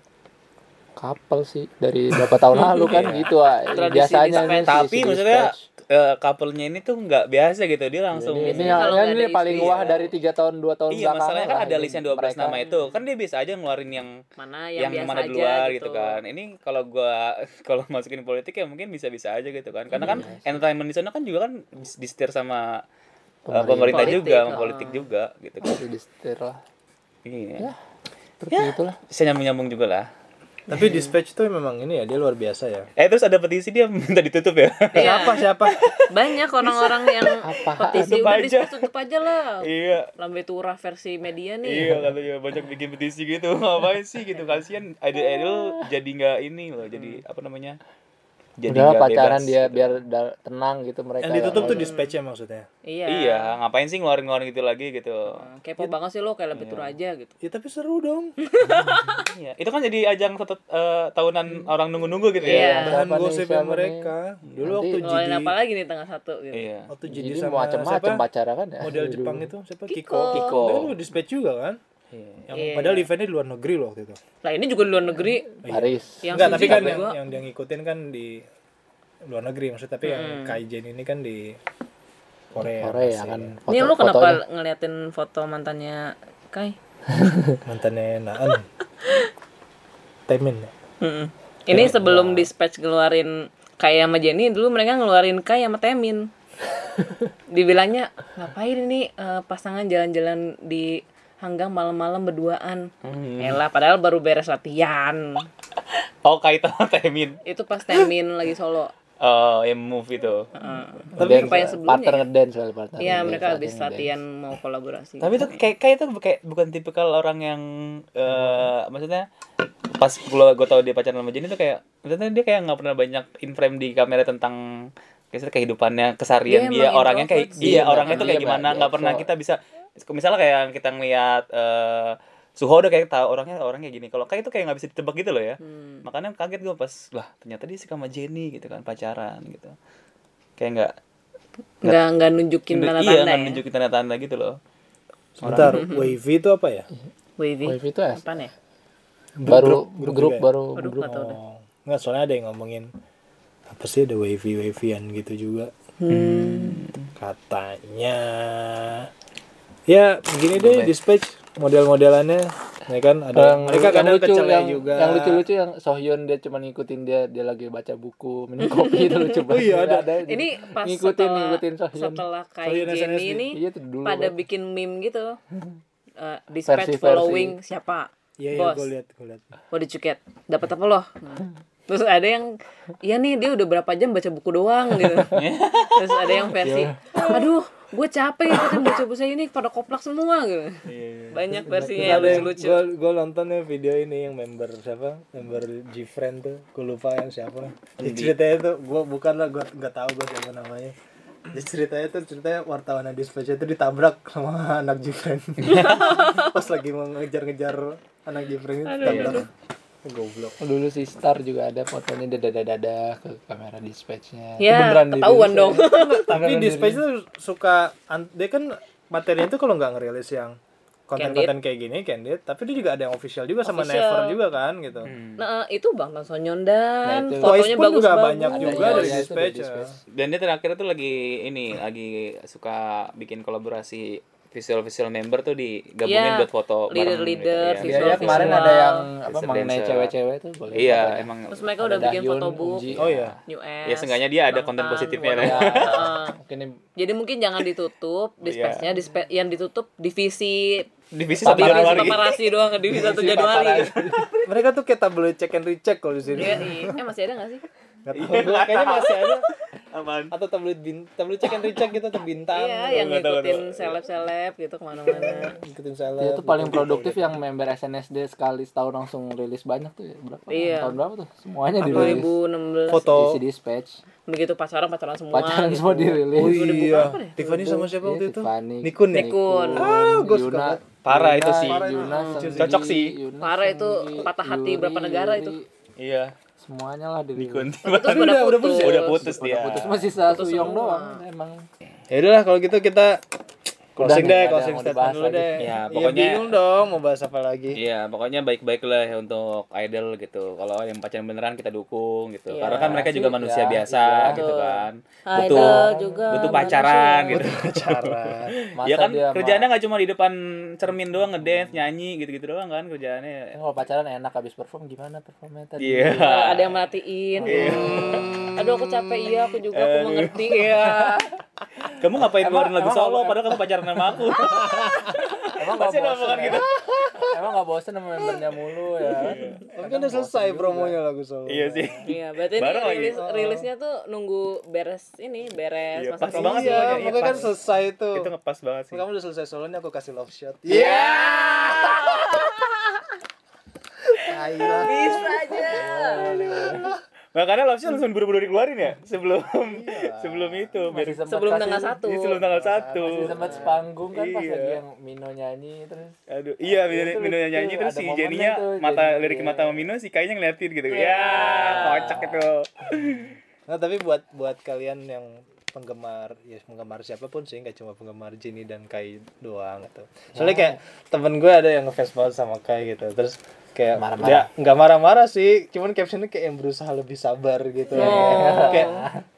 couple sih dari berapa tahun lalu kan gitu ah. Biasanya nih Tapi si maksudnya eh, couple-nya ini tuh nggak biasa gitu. Dia langsung ini, ini ini paling istri, wah ya. dari tiga tahun dua tahun Iya, masalahnya kan ada list yang 12 mereka. nama itu. Kan dia bisa aja ngeluarin yang Mana yang, yang, biasa mana aja di luar gitu. gitu kan. Ini kalau gua kalau masukin politik ya mungkin bisa-bisa aja gitu kan. Karena kan entertainment di sana kan juga kan dis- disetir sama uh, pemerintah Politik, juga, sama oh. politik juga gitu kan. Itu disetir lah. Iya. Seperti itulah. Bisa nyambung-nyambung juga lah. tapi dispatch tuh memang ini ya dia luar biasa ya Eh terus ada petisi dia minta ditutup ya. Iya. siapa siapa Banyak orang-orang yang Apaan? petisi Tutup udah aja. tutup aja lah. iya. Lambe turah versi media nih. Iya katanya banyak bikin petisi gitu ngapain sih gitu kasihan idol-idol jadi nggak ini loh jadi apa namanya jadi Udah nggak pacaran bebas dia gitu. biar tenang gitu mereka. yang ditutup tuh dispatchnya maksudnya Iya. iya ngapain sih ngeluarin-ngeluarin gitu lagi gitu Nah, Kepo banget sih lo kayak lambe turah aja gitu. ya tapi seru dong iya itu kan jadi ajang satu eh, tahunan orang nunggu-nunggu gitu Iya. ya bahan nih, siapa mereka dulu Nanti waktu jadi apa lagi nih tengah satu gitu. iya waktu jadi, sama macam-macam pacaran kan ya. model. Jepang itu siapa Kiko. Kiko Kiko. Itu kan dispatch juga kan Iya. Yang Iya. padahal eventnya di luar negeri loh waktu itu Lah ini juga di luar negeri. Paris. Yang enggak tapi kan yang, yang dia ngikutin kan di luar negeri maksudnya tapi yang Kaijen ini kan di Korea Korea kan. Ini lu kenapa fotonya. ngeliatin foto mantannya Kai? mantannya Naan Temin ya Mm-mm. Ini sebelum dispatch ngeluarin Kai sama Jenny dulu mereka ngeluarin Kai sama Temin. Dibilangnya ngapain ini eh, pasangan jalan-jalan di hanggang malam-malam berduaan. Elah padahal baru beres latihan. oh kaitan Temin Itu pas Temin lagi solo. oh yang move itu Ngedance, apa yang sebelumnya partner ya? ngedance kali partner. Iya mereka habis latihan mau kolaborasi. tapi itu kayak kayak itu kayak bukan tipikal orang yang eh maksudnya pas gue gue tau dia pacaran sama Jenny tuh kayak maksudnya dia kayak nggak pernah banyak in frame di kamera tentang kayak kehidupannya keseharian Dia dia, orangnya kayak iya Dia orangnya tuh kayak gimana nggak pernah extrovert. kita bisa misalnya kayak yang kita ngeliat eh Suho udah kayak tahu orangnya orangnya gini kalau kayak itu kayak nggak bisa ditebak gitu loh ya Hmm. makanya kaget gue pas lah ternyata dia suka sama Jenny gitu kan pacaran gitu kayak nggak nggak nggak nunjukin iya tanda-tanda nggak ya. nunjukin tanda-tanda gitu loh sebentar wavy itu apa ya Wavy. Wave itu ya. Apaan ya? Baru grup grup, juga ya? baru grup. deh. oh nggak soalnya ada yang ngomongin apa sih ada wavy wavyan gitu juga Hmm. katanya ya begini deh dispatch model-modelannya ya kan ada yang, mereka yang kadang lucu yang, juga yang lucu-lucu yang Sohyun dia cuma ngikutin dia dia lagi baca buku minum kopi itu lucu banget. iya, ada. Ini pas ngikutin setelah, ngikutin Sohyun. setelah kayak Jenny ini Iya itu dulu. pada Bang. bikin meme gitu. Uh, dispatch Versi-versi. following siapa? iya iya Bos. gue lihat gue lihat What did you get? Dapat apa loh? Terus ada yang iya nih dia udah berapa jam baca buku doang gitu. Terus ada yang versi aduh, gue capek ikutin baca buku saya ini pada koplak semua gitu. Banyak versinya yang ada yang lucu-lucu. gue gue nonton ya video ini yang member siapa? Member Gfriend tuh gue lupa yang siapa. Ya, ceritanya tuh gue bukan lah gue nggak tahu gue siapa namanya. Jadi ceritanya tuh ceritanya wartawan dispatch itu ditabrak sama anak Gfriend. Pas lagi mau ngejar-ngejar anak Gfriend itu ditabrak goblok dulu si Star juga ada fotonya dada dada ke kamera dispatchnya. Ya, beneran ketahuan dirilis dong. tapi dispatch tuh suka an- dia kan materinya tuh kalau nggak ngerilis yang konten-konten kayak gini candid tapi dia juga ada yang official juga sama Official. Never juga kan gitu Nah, itu Bang Sonyon dan Nah, fotonya bagus juga banget. banyak Ada juga itu Dispatch dari ya. Dispatch. Dan dia terakhir tuh lagi ini lagi suka bikin kolaborasi visual-visual member tuh digabungin Iya, buat foto bareng leader-leader, gitu, Iya, visual- ya, kemarin visual. ada yang apa mengenai cewek-cewek tuh boleh. Iya, fotonya. emang Terus mereka Ada udah bikin fotobook, Unji. oh ya New S. ya seenggaknya dia ada konten positifnya. Ya, Heeh. mungkin Jadi mungkin jangan ditutup, dispatchnya dispe- yang ditutup divisi Divisi satu Januari. paparasi doang ke divisi satu Januari. mereka tuh kayak tabloid check and recheck kalau di sini Iya, iya. Eh masih ada gak sih? Nggak tahu gua, kayaknya masih ada Apaan? atau tabloid bin tabloid check and recheck gitu atau bintang Iya, yang ngikutin seleb-seleb gitu ke mana-mana. ngikutin seleb dia tuh paling produktif yang member SNSD sekali setahun langsung rilis banyak tuh ya. Berapa? Iya. Tahun berapa tuh? Semuanya dirilis. 2016 foto Isi dispatch. begitu pacaran pacaran semua. Pacaran gitu. semua dirilis. oh iya? Tiffany sama siapa waktu Iya, itu Tiffany. Nikun ya Nikun. Ah, gua suka. Parah itu sih. Yuna, Cocok sih. Parah itu patah hati berapa negara itu. Iya. Semuanya lah. Nikun. Terus Tapi udah, udah- udah putus. putus Udah putus dia. Putus masih Putus Suyong semua. doang emang. ya udahlah kalau gitu kita closing deh closing statement dulu deh Ya, Ya, pokoknya- bingung dong mau bahas apa lagi Iya, pokoknya baik-baik lah ya untuk idol gitu. Kalau yang pacaran beneran kita dukung gitu. Iya, Karena kan mereka juga sih, manusia ya, biasa iya. gitu kan. Idol Butuh juga butuh pacaran manusia. gitu. cara Masa ya kan kerjaannya nggak cuma di depan cermin doang ngedance, nyanyi gitu-gitu doang kan kerjaannya. Kan kalau pacaran enak habis perform gimana performnya tadi? Iya. Nah, ada yang merhatiin. Hmm. Aduh aku capek iya, aku juga aku mengerti ya. Kamu ngapain ngeluarin lagu solo padahal kamu pacaran sama aku? Emang gak Pasti ada bosen ya? gitu. Emang gak bosen sama membernya mulu ya? tapi kan udah selesai promonya lagu solo iya sih. Iya, berarti ini Bareng lagi. rilis rilisnya tuh nunggu beres ini, beres Iya, masa pas promo. banget iya pokoknya, iya, pokoknya kan selesai tuh Itu ngepas banget sih. kamu udah selesai solonya aku kasih love shot Iya. Ayo. Bisa aja. Makanya Love Shot langsung buru-buru dikeluarin ya sebelum sebelum itu biar sempat Sebelum tanggal satu. Iya, sebelum tanggal satu. Masih sempat sepanggung kan pas Iya. lagi yang Mino nyanyi terus Aduh, iya Mino, Itu Mino nyanyi terus si tuh, mata lirik iya. mata Mino si kayaknya ngeliatin gitu. Iya. Ya, kocak itu. Nah tapi buat buat kalian yang penggemar ya penggemar siapa pun sih nggak cuma penggemar Jenny dan Kai doang gitu. Soalnya kayak temen gue ada yang ngefans banget sama Kai gitu. Terus kayak Marah-marah. dia nggak marah-marah sih, cuman captionnya kayak yang berusaha lebih sabar gitu. Oh. kayak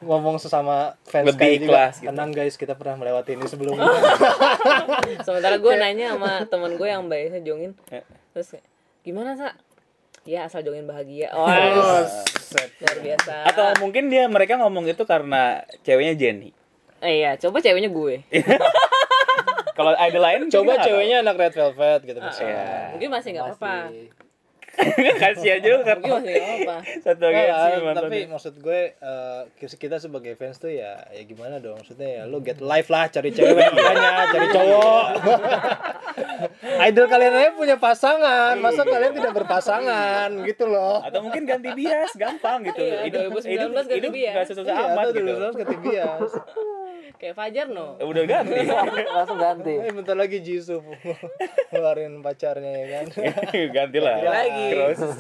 ngomong sesama fans Lebih Kai juga. gitu. Tenang guys, kita pernah melewati ini sebelumnya. Sementara gue nanya sama temen gue yang biasa jongin. Eh. Terus gimana, Sa? Ya asal jongin bahagia. Oh, Oh, set. luar biasa. Atau mungkin dia mereka ngomong itu karena ceweknya Jenny. Eh, iya, coba ceweknya gue. Kalau idol lain Coba ceweknya anak Red Velvet gitu Ah, misalnya. Iya. Mungkin masih nggak apa-apa. Kasihan juga apa-apa. satu lagi sih tapi mantannya. maksud gue eh, kita sebagai fans tuh ya ya gimana dong maksudnya ya lu get live lah cari cewek makanya cari cowok idol kalian aja punya pasangan masa kalian tidak berpasangan gitu loh Atau mungkin ganti bias gampang gitu. Iya, hidup 2019 hidup, ganti hidup bias. nggak susah iya amat gitu. dulu ganti bias Kayak Fajar no. Udah ganti. langsung ganti eh bentar lagi Jisoo ngeluarin pacarnya ya kan ganti lah. Lagi.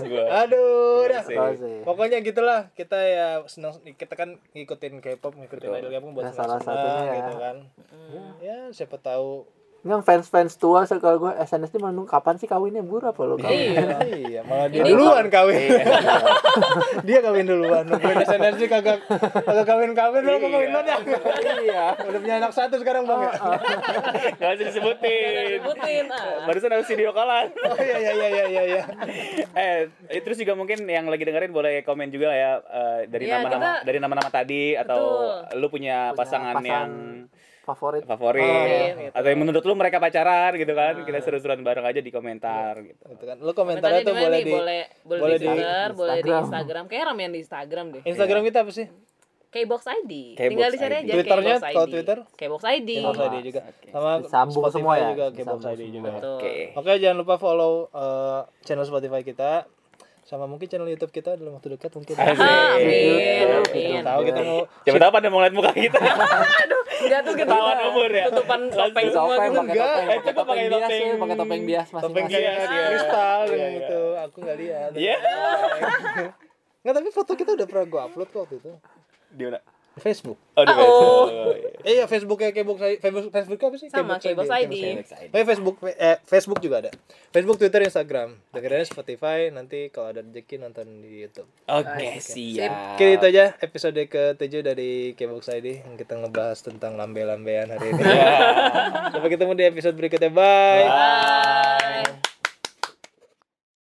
Gua. aduh dah Sih. Terus sih. pokoknya gitulah kita ya senang kita kan ngikutin K-pop ngikutin idol K-pop buat Ya, salah senang-senang satunya ya. gitu kan ya siapa tahu yang fans fans tua kalau gue SNSD mah nunggu kapan sih kawinnya? Buru apa lo kawin? Iya. iya malah dia Ini duluan kawin. Dia kawin duluan. Nungguin energi kagak kagak kawin kawin lo kagak kawin lo ya iya. Udah punya anak satu sekarang bang ya? Gak usah disebutin. Sebutin ah. Barusan harus video callan. oh iya iya iya iya iya iya. Eh eh, terus juga mungkin yang lagi dengerin boleh komen juga lah ya eh, dari Iya, nama-nama dari nama-nama tadi atau lu punya, Punya pasangan, pasangan. yang favorit favorit Favorit, gitu. atau yang menurut lu mereka pacaran gitu kan kita seru-seruan bareng aja di komentar gitu itu kan lo komentarnya Komentarnya tuh di boleh nih? di boleh boleh, boleh di di Twitter, boleh di Instagram. Kayak ramean di Instagram deh. Instagram kita apa sih Kbox ID. Kbox Tinggal dicari ID. aja Twitternya, kalau ID. Twitter? Kbox ID. Kbox ID juga sama Disambung Spotify semua ya? juga Kbox ID juga oke Oke, jangan lupa follow eh, channel Spotify kita sama mungkin channel YouTube kita dalam waktu dekat mungkin. Amin. Belum Amin. tahu kita mau siapa tahu pada mau ngeliat muka kita Enggak tuh kita Ketahuan umur ya? tutupan topeng semua topeng pakai Enggak, topeng eh, pakai coba pakai topeng bias topeng- ya pakai topeng bias topeng masing-masing bias, iya. kristal Iya, iya. itu aku nggak lihat. Iya. Nggak tapi foto kita udah pernah gua upload kok waktu itu. di mana Facebook. Oh, di Oh. Facebook. Eh iya Facebooknya Kebox ID. Facebook Facebook apa sih? Sama, Kebox ID. Oh, iya, Facebook eh, Facebook juga ada. Facebook, Twitter, Instagram. Dengerin Spotify nanti kalau ada rezeki nonton di YouTube. Oke, siap. Oke, itu aja episode ke-7 dari Kebox ID yang kita ngebahas tentang lambe-lambean hari ini. Sampai ketemu di episode berikutnya. Bye. Bye.